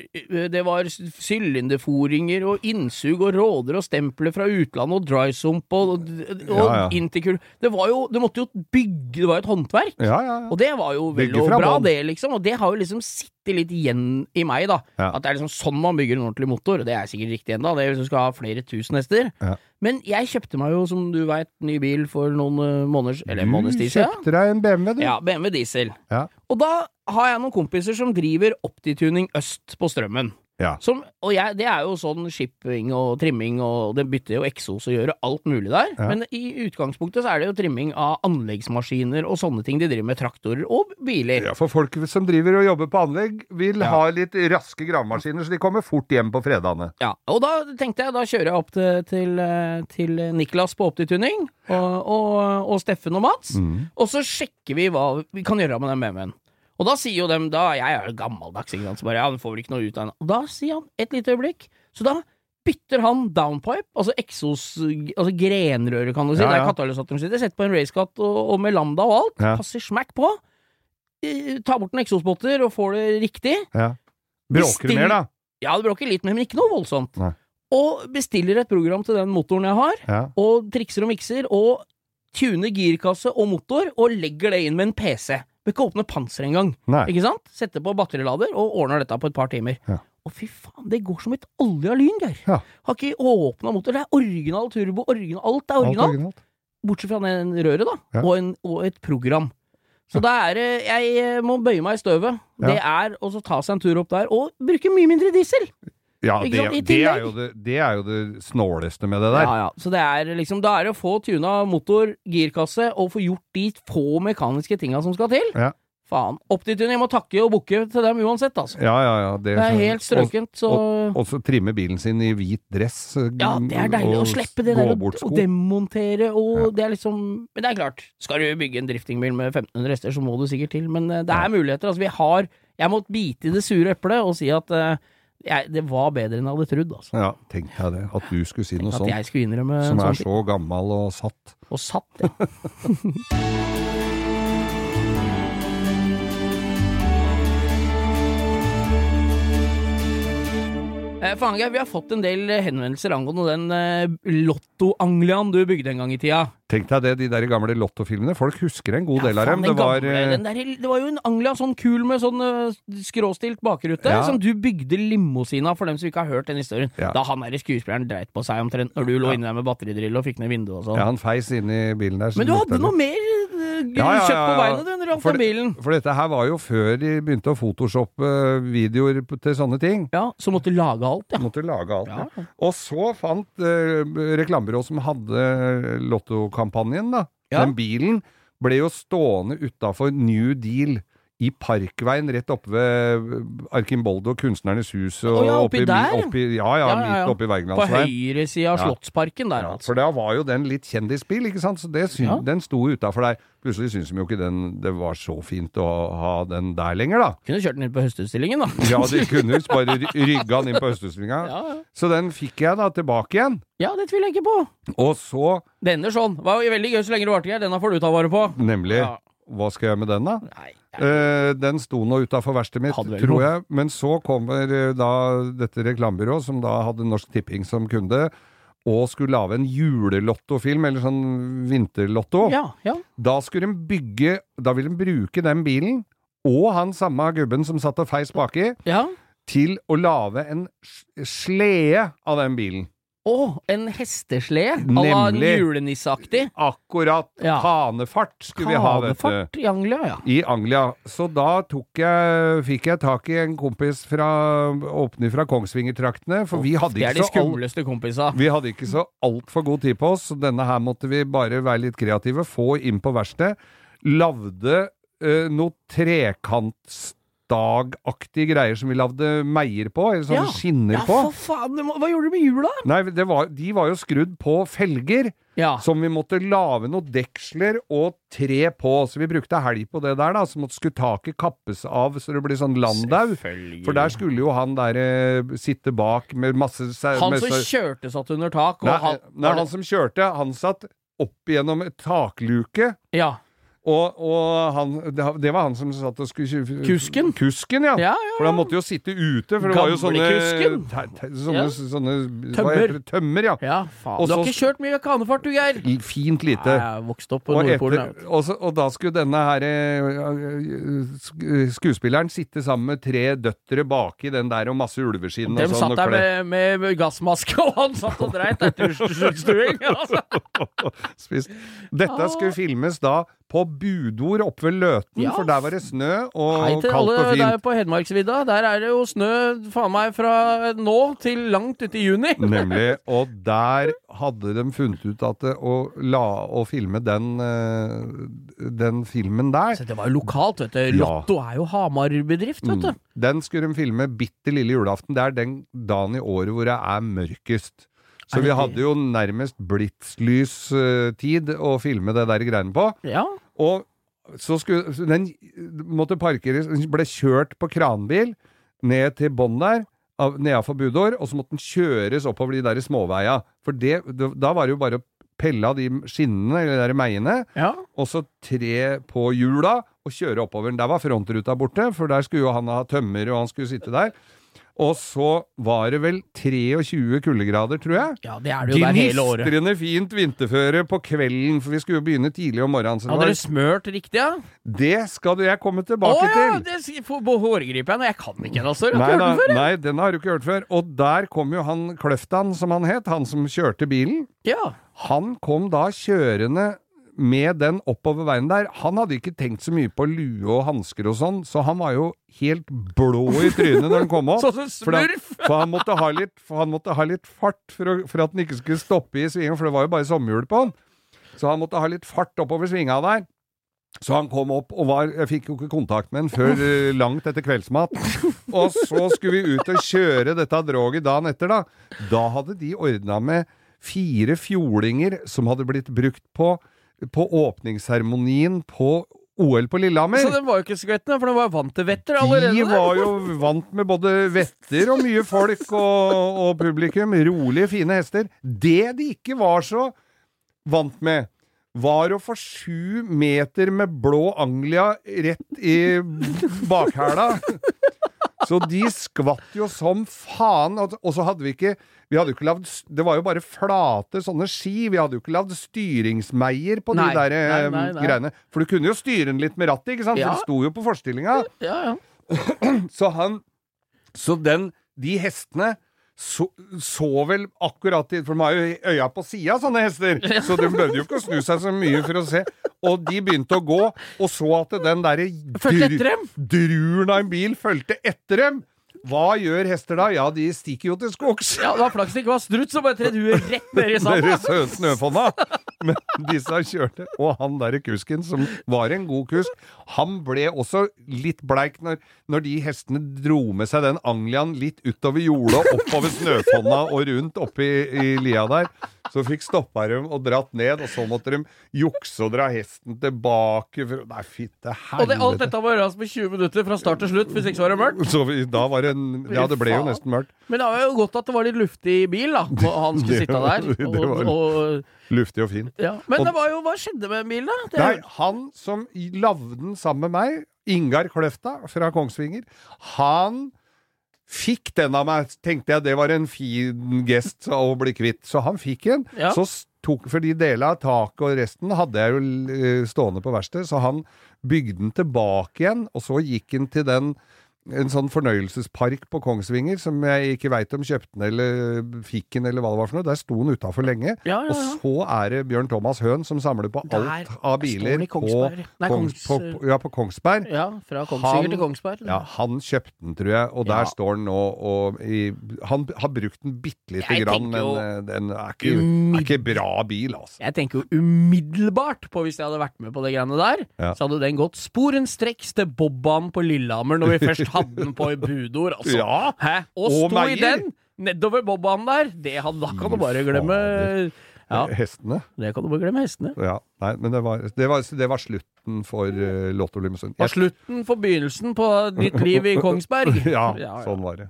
det var sylinderforinger og innsug og råder og stempler fra utlandet og drysump og, og Ja, ja. interkul Det var jo det måtte jo bygge Det var jo et håndverk. Ja, ja, ja. Og det var jo vel og bra, det, liksom. Og det har jo liksom sittet litt igjen i meg, da. Ja. At det er liksom sånn man bygger en ordentlig motor. Og det er sikkert riktig ennå, det er hvis du skal ha flere tusen hester. Men jeg kjøpte meg jo, som du veit, ny bil for noen eh, måneder Eller en Du måneds tid siden. kjøpte deg en BMW, du. Ja, BMW diesel. Ja. Og da har jeg noen kompiser som driver Optituning Øst på Strømmen. Ja. Som, og jeg, det er jo sånn shipping og trimming, og det bytter jo eksos og gjør alt mulig der. Ja. Men i utgangspunktet så er det jo trimming av anleggsmaskiner og sånne ting. De driver med traktorer og biler. Ja, for folk som driver og jobber på anlegg, vil Ja. ha litt raske gravemaskiner, så de kommer fort hjem på fredagene. Ja, og da tenkte jeg, da kjører jeg opp til, til, eh, til Niklas på Optituning, og, og, og Steffen og Mats, og så sjekker vi hva vi kan gjøre med den BMW-en. Og da sier jo dem, da, jeg er jo gammeldags, ikke sant, så bare, ja, får vel ikke noe ut av den. Og da sier han, et lite øyeblikk, så da bytter han downpipe, altså eksos, altså grenrøret kan du si, Ja, det er ja. katalysatoren sitter, setter på en racecut og, og med lambda og alt, Ja. passer smack på, eh, tar bort en eksospotter og får det riktig, Ja. Bråker det mer, da? ja, det bråker litt, mer, men ikke noe voldsomt. Nei. Og bestiller et program til den motoren jeg har, Ja. og trikser og mikser, og tuner girkasse og motor, og legger det inn med en PC. Bør ikke åpne panser engang. Ikke sant? Setter på batterilader og ordner dette på et par timer. Ja. Og fy faen, det går som et olje av lyn, Geir. Ja. Har ikke åpna motor. Det er original turbo, original, alt er Alt originalt. originalt. Bortsett fra den røret, da. Ja. Og, en, og et program. Så da er det Jeg må bøye meg i støvet. Ja. Det er å ta seg en tur opp der, og bruke mye mindre diesel. Ja, det, det, er jo det, det er jo det snåleste med det der. Ja, ja. Så det er liksom Da er det å få tuna motor, girkasse, og få gjort de få mekaniske tinga som skal til. Ja. Faen. Optituning, jeg må takke og bukke til dem uansett, altså. Ja, ja, ja. Det, Det er helt strøkent, så Og, og så trimme bilen sin i hvit dress. eh, Ja, det er deilig å slippe det der og, demontere og det er liksom Men det er klart, skal du bygge en driftingbil med 1500 hester, så må du sikkert til, men eh, det er muligheter. Altså, vi har Jeg må bite i det sure eplet og si at eh, jeg, det var bedre enn jeg hadde trodd, altså. Ja, tenk deg det. At du skulle si noe At sånt. jeg skulle innrømme Som er sånn så gammel og satt. Og satt, ja. Faen, Geir, vi har fått en del eh, henvendelser angående den eh, Lotto-Angliaen du bygde en gang i tida. Tenk deg det, de der gamle Lotto-filmene. Folk husker en god del av dem. Det var gamle, eh, den der, det var jo en Anglia sånn kul med sånn eh, skråstilt bakrute, Ja. som du bygde limosina for dem som ikke har hørt den historien. Ja. Da han der skuespilleren dreit på seg omtrent når du lå inne der med batteridrill og fikk ned vinduet og sånn. ja, Han feis inn i bilen der. Men du hadde noe mer eh, Ja, ja, kjøtt på beinet du, når du For bilen. For dette her var jo før de begynte å photoshoppe videoer til sånne ting. Ja, så måtte du lage alt, ja. Måtte lage alt. Ja. Og så fant eh, reklamebyrået som hadde lottokampanjen, da, den bilen, ble jo stående utafor New Deal. I Parkveien rett oppe ved Arkimboldo, Kunstnernes hus. Og Å ja, oppi oppi- der? Oppi, ja, ja, Ja, ja, midt oppi På Wergelandsveien. høyre høyresida av. Slottsparken der, altså. for da var jo den litt kjendisbil, ikke sant? Så det syn, den sto utafor der. Plutselig syntes de jo ikke den, det var så fint å ha den der lenger, da. Kunne kjørt den inn på høstutstillingen, da. Ja, de kunne jo bare ry- rygga den inn på Høstutstillingen Ja, ja. Så den fikk jeg da tilbake igjen. ja, det tviler jeg ikke på. Og så, Denne sånn. Var jo veldig gøy så lenge det varte, Geir. Denne får du ta vare på. nemlig Ja. Hva skal jeg med den, da? Nei, Eh, den sto nå utafor verkstedet mitt, tror jeg. Men så kommer eh, da dette reklamebyrået, som da hadde Norsk Tipping som kunde, og skulle lage en julelottofilm, eller sånn vinterlotto. ja, ja. Da skulle de bygge Da ville de bruke den bilen, og han samme gubben som satt og feis baki, ja. til å lage en slede av den bilen. Å, en hesteslede? À la Nemlig. julenisseaktig? Akkurat Ja. Hanefart skulle vi ha, vet du. Kanefart i Anglia, ja. I Anglia. Så da jeg, fikk jeg tak i en kompis fra, åpne fra Kongsvinger-traktene, for vi hadde Det er ikke de så skumleste kompisa. vi hadde ikke så altfor god tid på oss, så denne her måtte vi bare være litt kreative, få inn på verkstedet. Lagde uh, noe trekantstagaktige greier som vi lagde meier på, eller sånne Ja. skinner Ja, på. for faen! Hva gjorde du med hjula? Nei, det var, de var jo skrudd på felger, Ja. som vi måtte lage noen deksler og tre på. Så vi brukte helg på det der, da. Så måtte skulle taket kappes av så det ble sånn landau. For der skulle jo han der eh, sitte bak med masse Han med som kjørte satt under tak, og Nei, han nei, han som kjørte, han satt opp gjennom et takluke. Ja. Og, og han, det var han som satt og skulle Kusken? Kusken, ja. Ja, ja, For han måtte jo sitte ute, for det var jo sånne te- te- Sånne, Ja. sånne Tømmer. det? Tømmer, ja. Ja, faen. Og Du har ikke kjørt mye kanefart, du, Geir? Fint lite. Nei, Jeg vokste opp på Og, Nordpolen. etter, og, så, og da skulle denne her eh, skuespilleren sitte sammen med tre døtre baki den der og masse ulveskinn og sånn. satt og der med, med gassmaske, og han satt og dreit etter sluttstuing. Altså. Dette skulle filmes da på Budord oppe ved Løten, Ja. for der var det snø og Hei kaldt alle og der på Hedmarksvidda. Der er det jo snø faen meg fra nå til langt ut i juni. Nemlig. Og der hadde de funnet ut at det, å, la, å filme den, eh, den filmen der Så det var jo lokalt, vet du. Ja. Er jo Hamar-bedrift, vet du. Mm. Den skulle de filme bitte lille julaften. Det er den dagen i året hvor det er mørkest. Så vi hadde jo nærmest blitslystid å filme det der greiene på. Ja. Og så skulle så Den måtte parkeres ble kjørt på kranbil ned til bånn der, av- nedafor Budår, og så måtte den kjøres oppover de der småveia. For det, da var det jo bare å pelle av de skinnene, eller de der meiene, ja. og så tre på hjula og kjøre oppover. Der var frontruta borte, for der skulle jo han ha tømmer, og han skulle sitte der. Og så var det vel 23 kuldegrader, tror jeg. Ja, det er det jo der hele året. Gnistrende fint vinterføre på kvelden, for vi skulle jo begynne tidlig om morgenen. Hadde dere smørt riktig, ja? det skal du jeg komme Å tilbake ja! til. Det s- får på hårgripe jeg, jeg kan ikke den, altså. Har Nei, da, før. nei, den har du ikke hørt før. Og der kom jo han Kløftan, som han het, han som kjørte bilen. Ja. Han kom da kjørende med den oppover veien der. Han hadde ikke tenkt så mye på lue og hansker og sånn, så han var jo helt blå i trynet når han kom opp. Sånn som smurf! for, han måtte ha litt, han måtte ha litt fart for, å, for at han ikke skulle stoppe i svingen, for det var jo bare sommerhjul på han. Så han måtte ha litt fart oppover svinga der. Så han kom opp og var Jeg fikk jo ikke kontakt med han før uh, langt etter kveldsmat. Og så skulle vi ut og kjøre dette droget dagen etter, da. Da hadde de ordna med fire fjordinger som hadde blitt brukt på, på åpningsseremonien på OL på Lillehammer. Så den var jo ikke skvetten, for den var vant til vetter allerede. De var jo vant med både vetter og mye folk og, og publikum. Rolige, fine hester. Det de ikke var så vant med, var å få sju meter med blå Anglia rett i bakhæla. Så de skvatt jo som faen. Og så hadde vi ikke vi hadde jo ikke lagd, Det var jo bare flate sånne ski. Vi hadde jo ikke lagd styringsmeier på Nei, de der eh, nei, nei. greiene. For du kunne jo styre den litt med rattet, ikke sant? Ja. For det sto jo på forstillinga. Ja, ja. Så han Så den De hestene så, så vel akkurat i For de har jo øya på sida, sånne hester, så de behøvde jo ikke å snu seg så mye for å se. Og de begynte å gå, og så at den derre druren av en bil fulgte etter dem. Hva gjør hester da? Ja, de stikker jo til skogs. Ja, det var flaks det ikke var strutt som bare tredde huet rett ned i sanda. snøfonna. Men disse kjørte. Og han derre kusken, som var en god kusk, han ble også litt bleik når, når de hestene dro med seg den Anglian litt utover jordet, oppover snøfonna og rundt oppi i lia der. Så fikk stoppa dem og dratt ned, og så måtte de jukse og dra hesten tilbake for Nei, fytte Og det, alt dette var rast med 20 minutter fra start til slutt, hvis ikke så var det mørkt. Så vi, da var det en Ja, det ble jo nesten mørkt. Men det var jo godt at det var litt luftig bil, da. Og han skulle sitte der. der. det var- og, Luftig og fint. ja. Men Og- det var jo Hva skjedde med bilen, da? Det, Nei, han som lagde den sammen med meg, Ingar Kløfta fra Kongsvinger, han fikk den av meg. Tenkte jeg det var en fin gest å bli kvitt. Så han fikk en. Ja. Så tok, fordi deler av taket og resten hadde jeg jo eh, stående på verkstedet, så han bygde den tilbake igjen, og så gikk han til den en sånn fornøyelsespark på Kongsvinger som jeg ikke veit om kjøpte den eller fikk den eller hva det var for noe. Der sto den utafor lenge. Ja, ja, ja. Og så er det Bjørn Thomas Høen som samler på Der alt av biler på, Kongsberg. Nei, Kongs, på, ja, på Kongsberg. ja, fra Kongsvinger Han- til Kongsberg. Ja, han kjøpte den, tror jeg, og der står den nå. Og i, han har brukt den bitte lite Jeg grann, men jo- eh, den er ikke, er ikke bra bil, altså. Jeg tenker jo umiddelbart på hvis jeg hadde vært med på det greiene der, så hadde den gått sporenstreks til Bobbanen på Lillehammer når vi først hadde den på i budord, altså. Ja. Hæ? Og Og sto i den nedover Bobbanen der. Det hadde, da kan du bare glemme Ja, Hestene. det kan du bare glemme hestene. Ja, nei, men det var, det var, det var slutten for uh, Lotto Limousin. Og slutten for begynnelsen på ditt liv i Kongsberg. Ja, ja. sånn var det.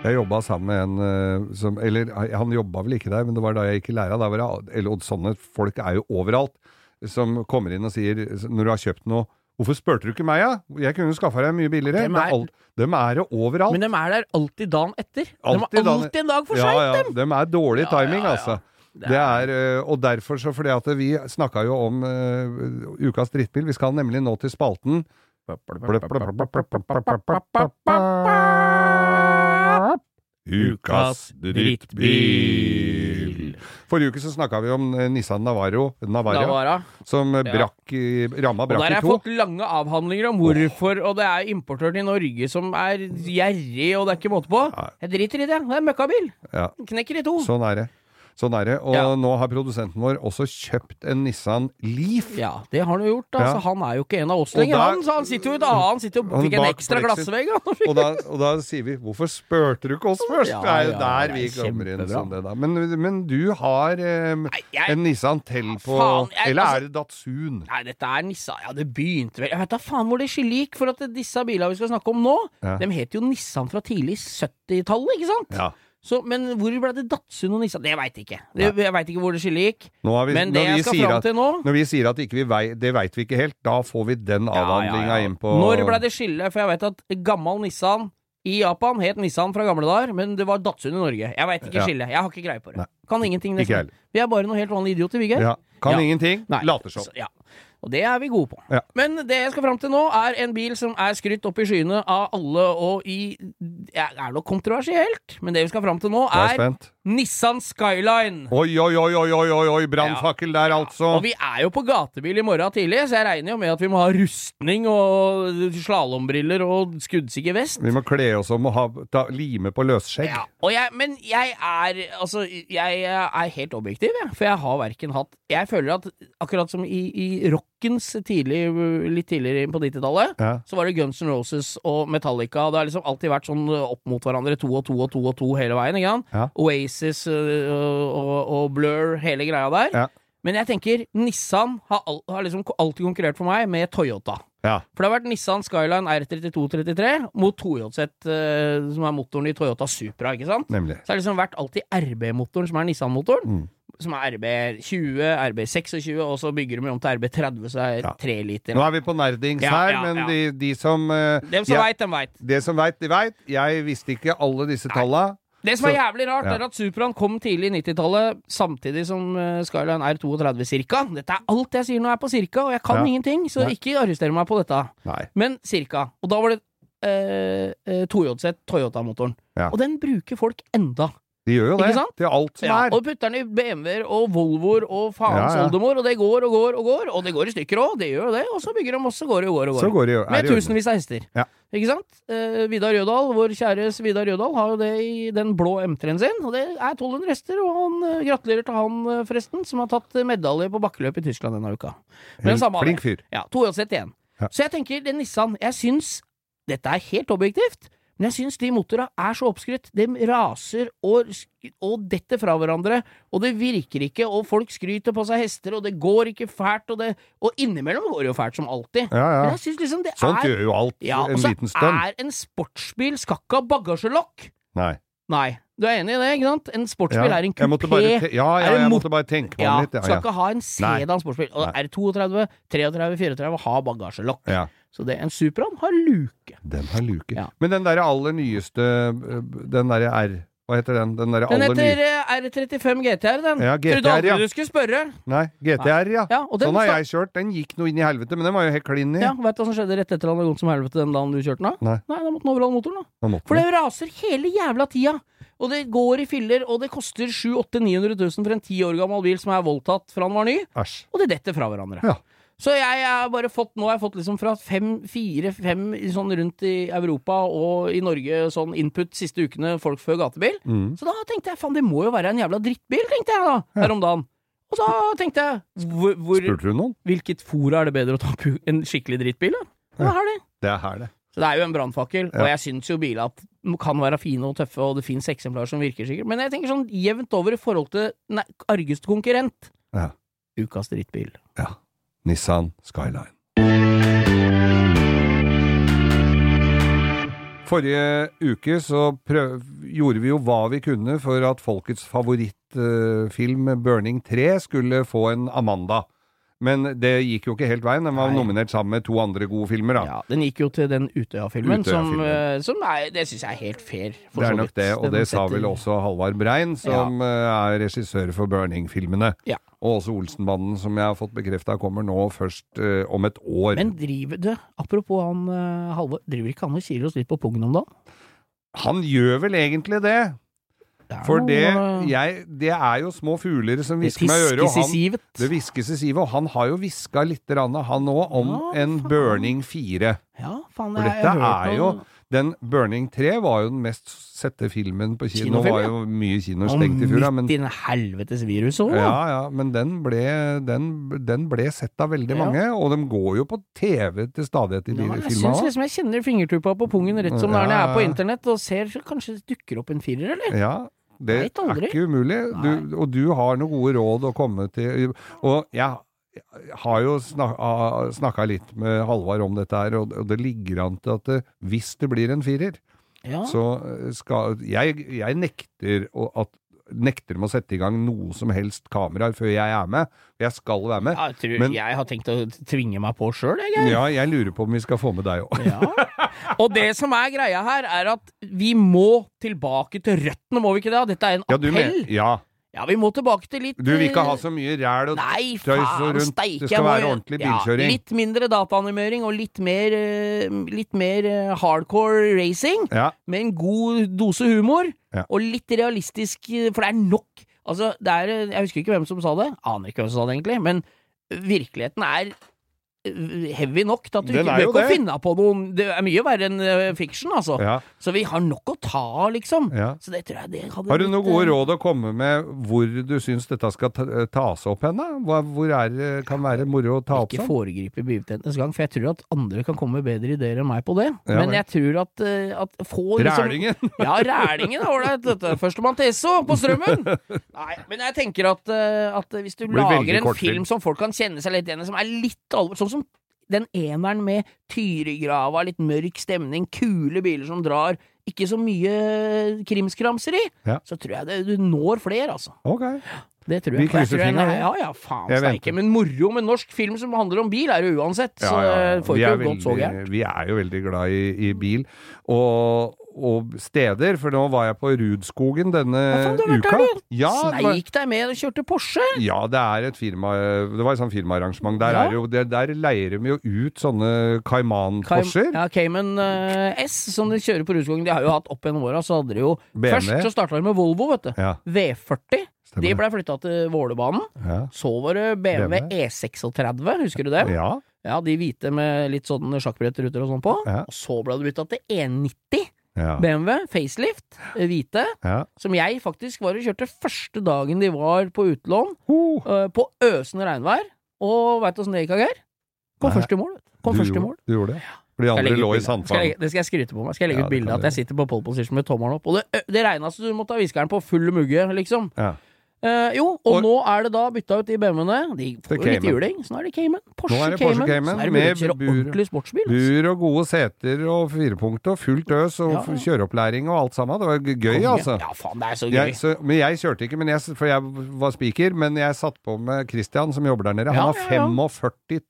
Jeg jobba sammen med en eh, som Eller han jobba vel ikke der, men det var da jeg gikk i læra. Der var det, eller, og sånne folk er jo overalt. Som kommer inn og sier når du har kjøpt noe Hvorfor spurte du ikke meg, da? Ja? Jeg kunne skaffa deg mye billigere. Dem er- alt, dem er det overalt. Men de er der alltid dagen etter. De Alltid er alltid en dag for ja, seint, ja, dem! dem er dårlig Ja, timing, ja, ja. altså. Det er, eh, og derfor så, fordi at vi snakka jo om uh, ukas drittbil. Vi skal nemlig nå til spalten Ukas drittbil. Forrige uke så snakka vi om eh, Nissan Navarro, Navara, Navara. som brakk, Ja. brakk i, to. Og der har jeg fått lange avhandlinger om hvorfor, og det er importøren til Norge som er gjerrig, og det er ikke måte på. Jeg driter i det. Det er møkkabil. Ja, Knekker i to. sånn er det. Sånn er det. Og Ja. nå har produsenten vår også kjøpt en Nissan Leaf. Ja, det har han jo gjort. Altså, Ja. Han er jo ikke en av oss lenger, han. Så han sitter jo et annet. Han sitter Han fikk en ekstra glassvegg. Og og da sier vi 'hvorfor spurte du ikke oss først?' Ja, det er jo der er vi kommer inn. sånn det da. Men, men du har eh, Nei, jeg, en Nissan til på faen, jeg- Eller altså- er det Datsun? nei, dette er Nissan. Ja, det begynte vel Jeg vet da faen hvor det skillet gikk. For at disse bilene vi skal snakke om nå, Ja. de het jo Nissan fra tidlig 70-tallet, ikke sant? Ja. Så, men hvor ble det Datsun og Nissan? Det veit jeg ikke. Det, jeg veit ikke hvor det skillet gikk. Vi, Men det jeg skal fram til nå når vi sier at ikke vi vei, det veit vi ikke helt, da får vi den avhandlinga inn på Når ble det skille? For jeg vet at gammel Nissan i Japan het Nissan fra gamle dager, men det var Datsun i Norge. Jeg veit ikke Ja. skillet. Jeg har ikke greie på det. Nei. Kan ingenting. Nesten. Vi er bare noen helt vanlige idioter, vi, Geir. Ja. Kan Ja. ingenting, later som. Så- Ja. Og det er vi gode på. Ja. Men det jeg skal fram til nå, er en bil som er skrytt opp i skyene av alle, og i ja, er nok kontroversielt, men det vi skal fram til nå, er er. Nissan Skyline. Oi, oi, oi, oi, oi, oi, oi brannfakkel der, altså. Og vi er jo på gatebil i morgen tidlig, så jeg regner jo med at vi må ha rustning og slalåmbriller og skuddsikker vest. Vi må kle oss om og ha, ta, lime på løsskjegg. Ja, og jeg, men jeg er Altså, jeg er helt objektiv, jeg. For jeg har verken hatt Jeg føler at akkurat som i, i rockens tidlig, litt tidligere på 90-tallet, Ja. så var det Guns N' Roses og Metallica. Det har liksom alltid vært sånn opp mot hverandre, to og to og to og to hele veien. ikke sant? Ja. Oasis øh, og, og Blur, hele greia der. Ja. Men jeg tenker Nissan har, al har liksom alltid konkurrert for meg med Toyota. Ja. For det har vært Nissan Skyline R3233 mot Toyota, uh, som er motoren i Toyota Supra, ikke sant? Nemlig. Så har det liksom vært alltid RB-motoren som er Nissan-motoren. Mm. Som er RB20, RB26, og så bygger de om til RB30, så er det Ja. liter. Nå er vi på nerdings Ja, her, ja, men ja. De, de som uh, Dem som jeg- veit, dem veit. Det som veit, de veit. Jeg visste ikke alle disse talla. Det som er jævlig rart, ja. er at Supraen kom tidlig i 90-tallet, samtidig som eh, Skyline R32 cirka. Dette er alt jeg sier nå er på cirka, og jeg kan Ja. ingenting, så Nei. ikke arrester meg på dette. Nei. Men cirka. Og da var det eh, eh, Toyota Toyota-motoren. Ja. Og den bruker folk enda. De gjør jo det. Det er Til alt som Ja, er. og putter den i BMW-er og Volvoer og faens Ja, ja. oldemor, og det går og går og går. Og det går i stykker òg, det gjør jo det. Og så bygger de, også, går det og går og går. Så går det jo er Med det tusenvis av hester. Ja. Ikke sant? Eh, Vidar Rødahl, vår kjære Vidar Rødahl, har jo det i den blå M3-en sin. Og det er 1200 hester, og han eh, gratulerer til han, eh, forresten, som har tatt eh, medalje på bakkeløp i Tyskland denne uka. Men samme av Flink fyr. Ja, Toyota igjen. Ja. Så jeg tenker, den Nissan Jeg syns Dette er helt objektivt. Men jeg syns de motorene er så oppskrytt. De raser og, og detter fra hverandre, og det virker ikke, og folk skryter på seg hester, og det går ikke fælt, og det Og innimellom går det jo fælt, som alltid. Ja, ja. Men jeg syns liksom det Sånt er gjør jo alt ja, en og så er en sportsbil skal ikke ha bagasjelokk. Nei. Nei. Du er enig i det, ikke sant? En sportsbil Ja. er en kupé. bare ja, ja, jeg måtte bare tenke meg Ja, litt. Ja, skal ikke ha en sedan sportsbil. Og R32, 33, 34 har bagasjelokk. ja. Så det, en Supraen har luke. Den har luke. Ja. Men den derre aller nyeste øh, Den derre R Hva heter den? Den der Den heter eh, R35 GTR, den. Ja, Trodde GTR, aldri ja. du skulle spørre. Nei, GTR, ja. Ja, den Sånn har jeg kjørt. Den gikk noe inn i helvete, men den var jo helt klin i. Ja, Vet du hva som skjedde rett etter han hadde gått som helvete den dagen du kjørte den? da? Nei. Nei, da måtte den overholde motoren, da. For den. det raser hele jævla tida. Og det går i filler, og det koster 700 000-900 000 for en ti år gammel bil som er voldtatt fra den var ny, Æsj. og det detter fra hverandre. Ja. Så jeg har bare fått, nå har jeg fått liksom fra fem, fire, fem sånn rundt i Europa og i Norge sånn input siste ukene, folk før gatebil. Mm. Så da tenkte jeg faen, det må jo være en jævla drittbil, tenkte jeg da, her om dagen. Og så tenkte jeg, hvor, hvor, hvilket fora er det bedre å ta på en skikkelig drittbil, da? Det er det. Det er her, det. Så det er jo en brannfakkel, Ja. og jeg syns jo biler kan være fine og tøffe, og det fins eksemplarer som virker sikkert, men jeg tenker sånn jevnt over i forhold til nei, argeste konkurrent. Ja. Ukas drittbil. ja. Nissan Skyline. Forrige uke så prøv, gjorde vi jo hva vi kunne for at folkets favorittfilm, Burning 3, skulle få en Amanda. Men det gikk jo ikke helt veien. Den var Nei. nominert sammen med to andre gode filmer, da. Ja, Den gikk jo til den Utøya-filmen, Utøya som, eh, som er, det syns jeg er helt fair. Det er nok det, og Den det sa vel også Halvard Brein, som ja. er regissør for Burning-filmene. Ja. Og også Olsenbanden, som jeg har fått bekrefta kommer nå først uh, om et år. Men driver det, apropos han uh, Halvor, driver ikke han og kiler oss litt på pungen om dagen? Han gjør vel egentlig det, Det for det, jeg, det er jo små fugler som hvisker meg i øret, og han, det hviskes i sivet, og han har jo hviska litt han òg, om Ja, en. Burning 4. Ja, faen, For dette er jo Den Burning 3 var jo den mest sette filmen på kino. Kinofilm, var jo mye kinoer Og stengt i fjor, men midt i den helvetes viruset òg. Ja, ja, men den ble, den, den ble sett av veldig Ja. mange, og de går jo på TV til stadighet i Ja, filmene. jeg syns liksom jeg kjenner fingertuppa på pungen rett som det er når jeg er på internett og ser så kanskje det dukker opp en firer, eller? Ja, det er ikke umulig. Du, og du har noen gode råd å komme til. Og jeg har jo snakka litt med Halvard om dette her, og det ligger an til at det, hvis det blir en firer, Ja. så skal Jeg, jeg nekter at nekter med å sette i gang noe som helst kameraer før jeg er med. Jeg skal være med. Jeg, tror, Men- jeg har tenkt å tvinge meg på sjøl, jeg. Ja, jeg lurer på om vi skal få med deg òg. Ja. Og det som er greia her, er at vi må tilbake til røttene, må vi ikke det? Dette er en Ja, du appell. Ja. Ja, vi må tilbake til litt Du vil ikke eh, ha så mye ræl og Nei, tøys og rundt. Steik, Det skal må være jo- ordentlig bilkjøring. Ja, litt mindre dataanimering og litt mer, eh, litt mer eh, hardcore racing. Ja. Med en god dose humor. Ja. Og litt realistisk, eh, for det er nok. Altså, det er eh, Jeg husker ikke hvem som sa det. Aner ikke hvem som sa det, egentlig. Men virkeligheten er eh, heavy nok til at du Den ikke bør ikke finne på noen Det er mye verre enn eh, fiction, altså. Ja, Så vi har nok å ta av, liksom. ja. Så det tror jeg det hadde Har du noen gode eh, råd å komme med hvor du syns dette skal tas opp hen? da? Hvor er kan være moro å ta opp Ikke sånn? foregripe begivenhetenes gang, for jeg tror at andre kan komme med bedre ideer enn meg på det. Ja, Men jeg tror at, eh, at få liksom Rælingen! Ja, rælingen er ålreit. Førstemann til Esso på strømmen! Nei, men jeg tenker at, eh, at hvis du lager en film som folk kan kjenne seg litt igjen i, som er litt alvor Sånn som den eneren med Tyrigrava, litt mørk stemning, kule biler som drar, ikke så mye krimskramser i, Ja. så tror jeg det, du når flere, altså. Okay. Det tror jeg. Vi krysser fingrene. Ja, ja, faen steike. Men moro med norsk film som handler om bil, er det uansett. Så Ja, ja, ja. det får Vi ikke godt så gærent. Vi er jo veldig glad i, i bil. Og, og steder, for nå var jeg på Rudskogen denne faen, uka. der. Ja, Sneik deg med og kjørte Porsche! ja, det er et firma Det var et sånt firmaarrangement. Der, Ja. jo, det, der leier de jo ut sånne Cayman- Cayman-Porscher. Ja, Cayman uh, S, som de kjører på Rudskogen. De har jo hatt opp gjennom åra, så hadde de jo BMW. Først så starta de med Volvo, vet du. Ja, V40. stemmer De blei flytta til Vålerbanen. Ja. Så var det BMW BMW. E36, husker du det? ja. Ja, de hvite med litt sånn sjakkbrettruter og sånn på. Ja. Og så ble det bytta til E90 Ja. BMW, facelift, hvite. ja. Som jeg faktisk var og kjørte første dagen de var på utlån, uh. uh, på øsende regnvær. Og veit du åssen det gikk, Geir? Kom Nei. først i mål. Kom du, først i mål. Du gjorde det? For de andre lå i? Sandfang. Det skal jeg skryte på meg. Skal jeg legge Ja, ut bilde av at jeg sitter på pole position med tommelen opp. Og det, det regna så du måtte ha viskeren på full mugge, liksom. Ja. Eh, jo, og, Og- nå er det da bytta ut de BMW-ene. De får Til jo litt Cayman. juling, så nå er det Cayman. Porsche, Nå er det Porsche Cayman. Cayman Så er det med å kjøre bur- ordentlig sportsbil. altså. Bur og gode seter og firepunkt og fullt øs og Ja, ja. kjøreopplæring og alt sammen. Det var g- gøy, altså. Ja, faen, det er så gøy. Jeg, så, men jeg kjørte ikke, men jeg, for jeg var spiker. Men jeg satt på med Christian, som jobber der nede. Han har ja, ja. 45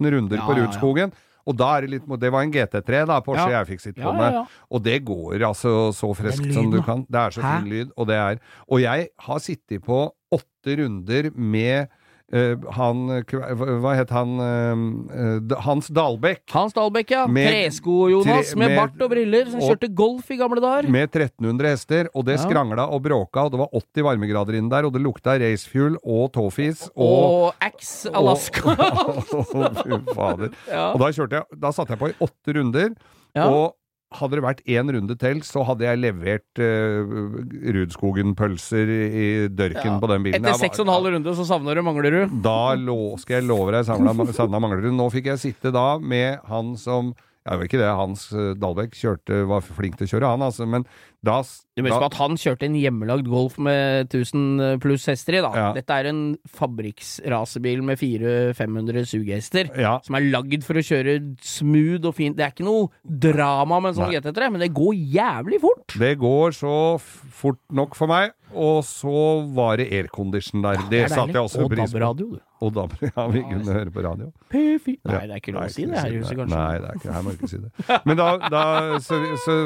000 runder Ja, på ja, ja. Rudskogen. Og da er det litt Det var en GT3, da, Porsche jeg fikk sitte på med. Og det går altså så friskt som du kan. Det er så fin lyd, og det er Og jeg har sittet på åtte runder med han Hva hva het han eh, eh, Hans Dahlbekk. Hans Dahlbekk, ja. Tresko-Jonas med, med- bart og briller, som og- kjørte golf i gamle dager. Med 1300 hester, og det Ja. skrangla og bråka, og det var 80 varmegrader inne der, og det lukta racefuel og tåfis og Og Axe Alaska. Fy fader. ja. Og da kjørte jeg Da satte jeg på i åtte runder, Ja. og hadde det vært én runde til, så hadde jeg levert uh, Rudskogen-pølser i dørken Ja. på den bilen. Etter seks og en halv runde så savner du Manglerud. Da lå, skal jeg love deg, savna savna Manglerud. Nå fikk jeg sitte da med han som Jeg jo ikke det, Hans eh, Dahlbekk kjørte, var flink til å kjøre, han altså, men da, Du mener at han kjørte en hjemmelagd Golf med 1000 pluss hester i, da. Ja. Dette er en fabrikksrasebil med 400-500 sughester. Ja, Som er lagd for å kjøre smooth og fint. Det er ikke noe drama med en sånn GT3, men det går jævlig fort. det går så fort nok for meg. Og så var det aircondition der. det Det er satte jeg også Og pris på. DAB-radio. Og DAB, ja, vi kunne høre på radio. Fy. Nei, det er ikke lov å si det her i huset, kanskje. Nei, det er ikke, her må ikke si det. Men da, da så, så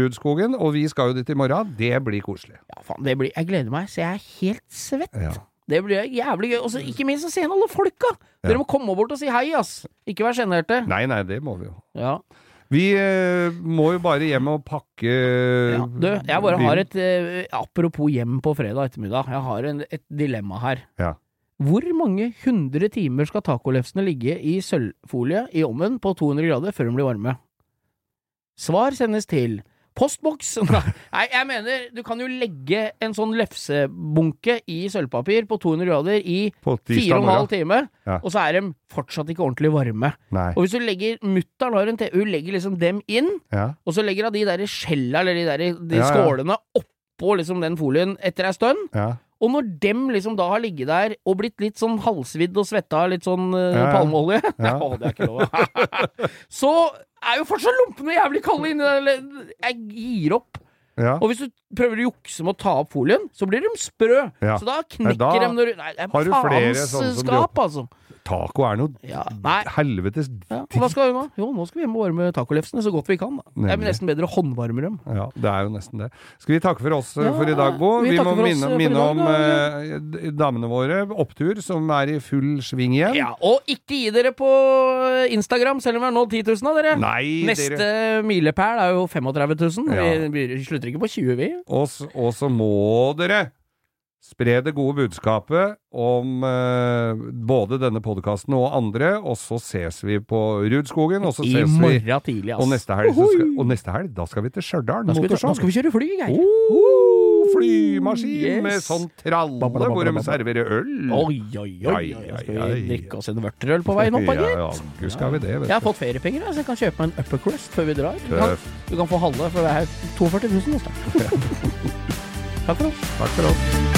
Rudskogen, og vi skal jo dit i morgen, det blir koselig. Ja, faen, det blir Jeg gleder meg, så jeg er helt svett. Ja. Det blir jævlig gøy. Og så ikke minst å se igjen alle folka! Ja. Dere må komme bort og si hei, ass! Ikke vær sjenerte. Nei, nei, det må vi jo. Ja. Vi eh, må jo bare hjem og pakke Ja, du, jeg bare har et eh, Apropos hjem på fredag ettermiddag. Jeg har en, et dilemma her. Ja. Hvor mange hundre timer skal tacolefsene ligge i sølvfolie i ovnen på 200 grader før de blir varme? Svar sendes til postboks Nei, jeg mener, du kan jo legge en sånn lefsebunke i sølvpapir på 200 grader i fire og en halv time, Ja. og så er de fortsatt ikke ordentlig varme. Nei. Og hvis du legger Mutter'n har en Hun legger liksom dem inn, Ja. og så legger hun de der skjella, eller de der de skålene, oppå liksom den folien etter ei stund. ja. Og når dem liksom da har ligget der og blitt litt sånn halvsvidd og svetta litt sånn uh, Ja, ja. palmeolje Ja. Å, det er ikke lov. så er jo fortsatt lompene jævlig kalde inni der. Jeg gir opp. ja. Og hvis du prøver å jukse med å ta opp folien, så blir de sprø. Så da Nei, knekker da de når du Nei, det er faens faenskap, altså. Taco er noe Ja, nei. helvetes Ja, og hva skal vi nå? Jo, nå skal vi hjem og varme tacolefsene så godt vi kan. Da. Det er nesten bedre å håndvarme dem. Ja, det er jo nesten det. Skal vi takke for oss eh, Ja, for i dag, Bo? vi Vi, må minne, eh, minne dag, om da. eh, damene våre. Opptur, som er i full sving igjen. Ja, Og ikke gi dere på Instagram, selv om vi har nådd 10 000 av dere. Nei, Neste dere milepæl er jo 35 000. Ja. Vi slutter ikke på 20, vi. Og så må dere spre det gode budskapet om eh, både denne podkasten og andre, og så ses vi på Rudskogen, og så I ses vi morgen tidlig, ass. og neste, helg, så skal, og neste helg, da skal vi til Stjørdal. da, skal vi, ta- da skal vi kjøre fly, Geir. Oh, flymaskin Yes. med sånn tralle hvor de serverer øl. Oi, oi, oi. Oi. oi, Skal vi drikke oss en vørterøl på veien opp, da, ja, gitt? ja, gud skal vi det, vet Jeg har fått feriepenger, så jeg kan kjøpe meg en upper crust før vi drar. Du kan, Tøff. du kan få halve, for det er 42 000 hos deg. Takk for oss. Takk for oss.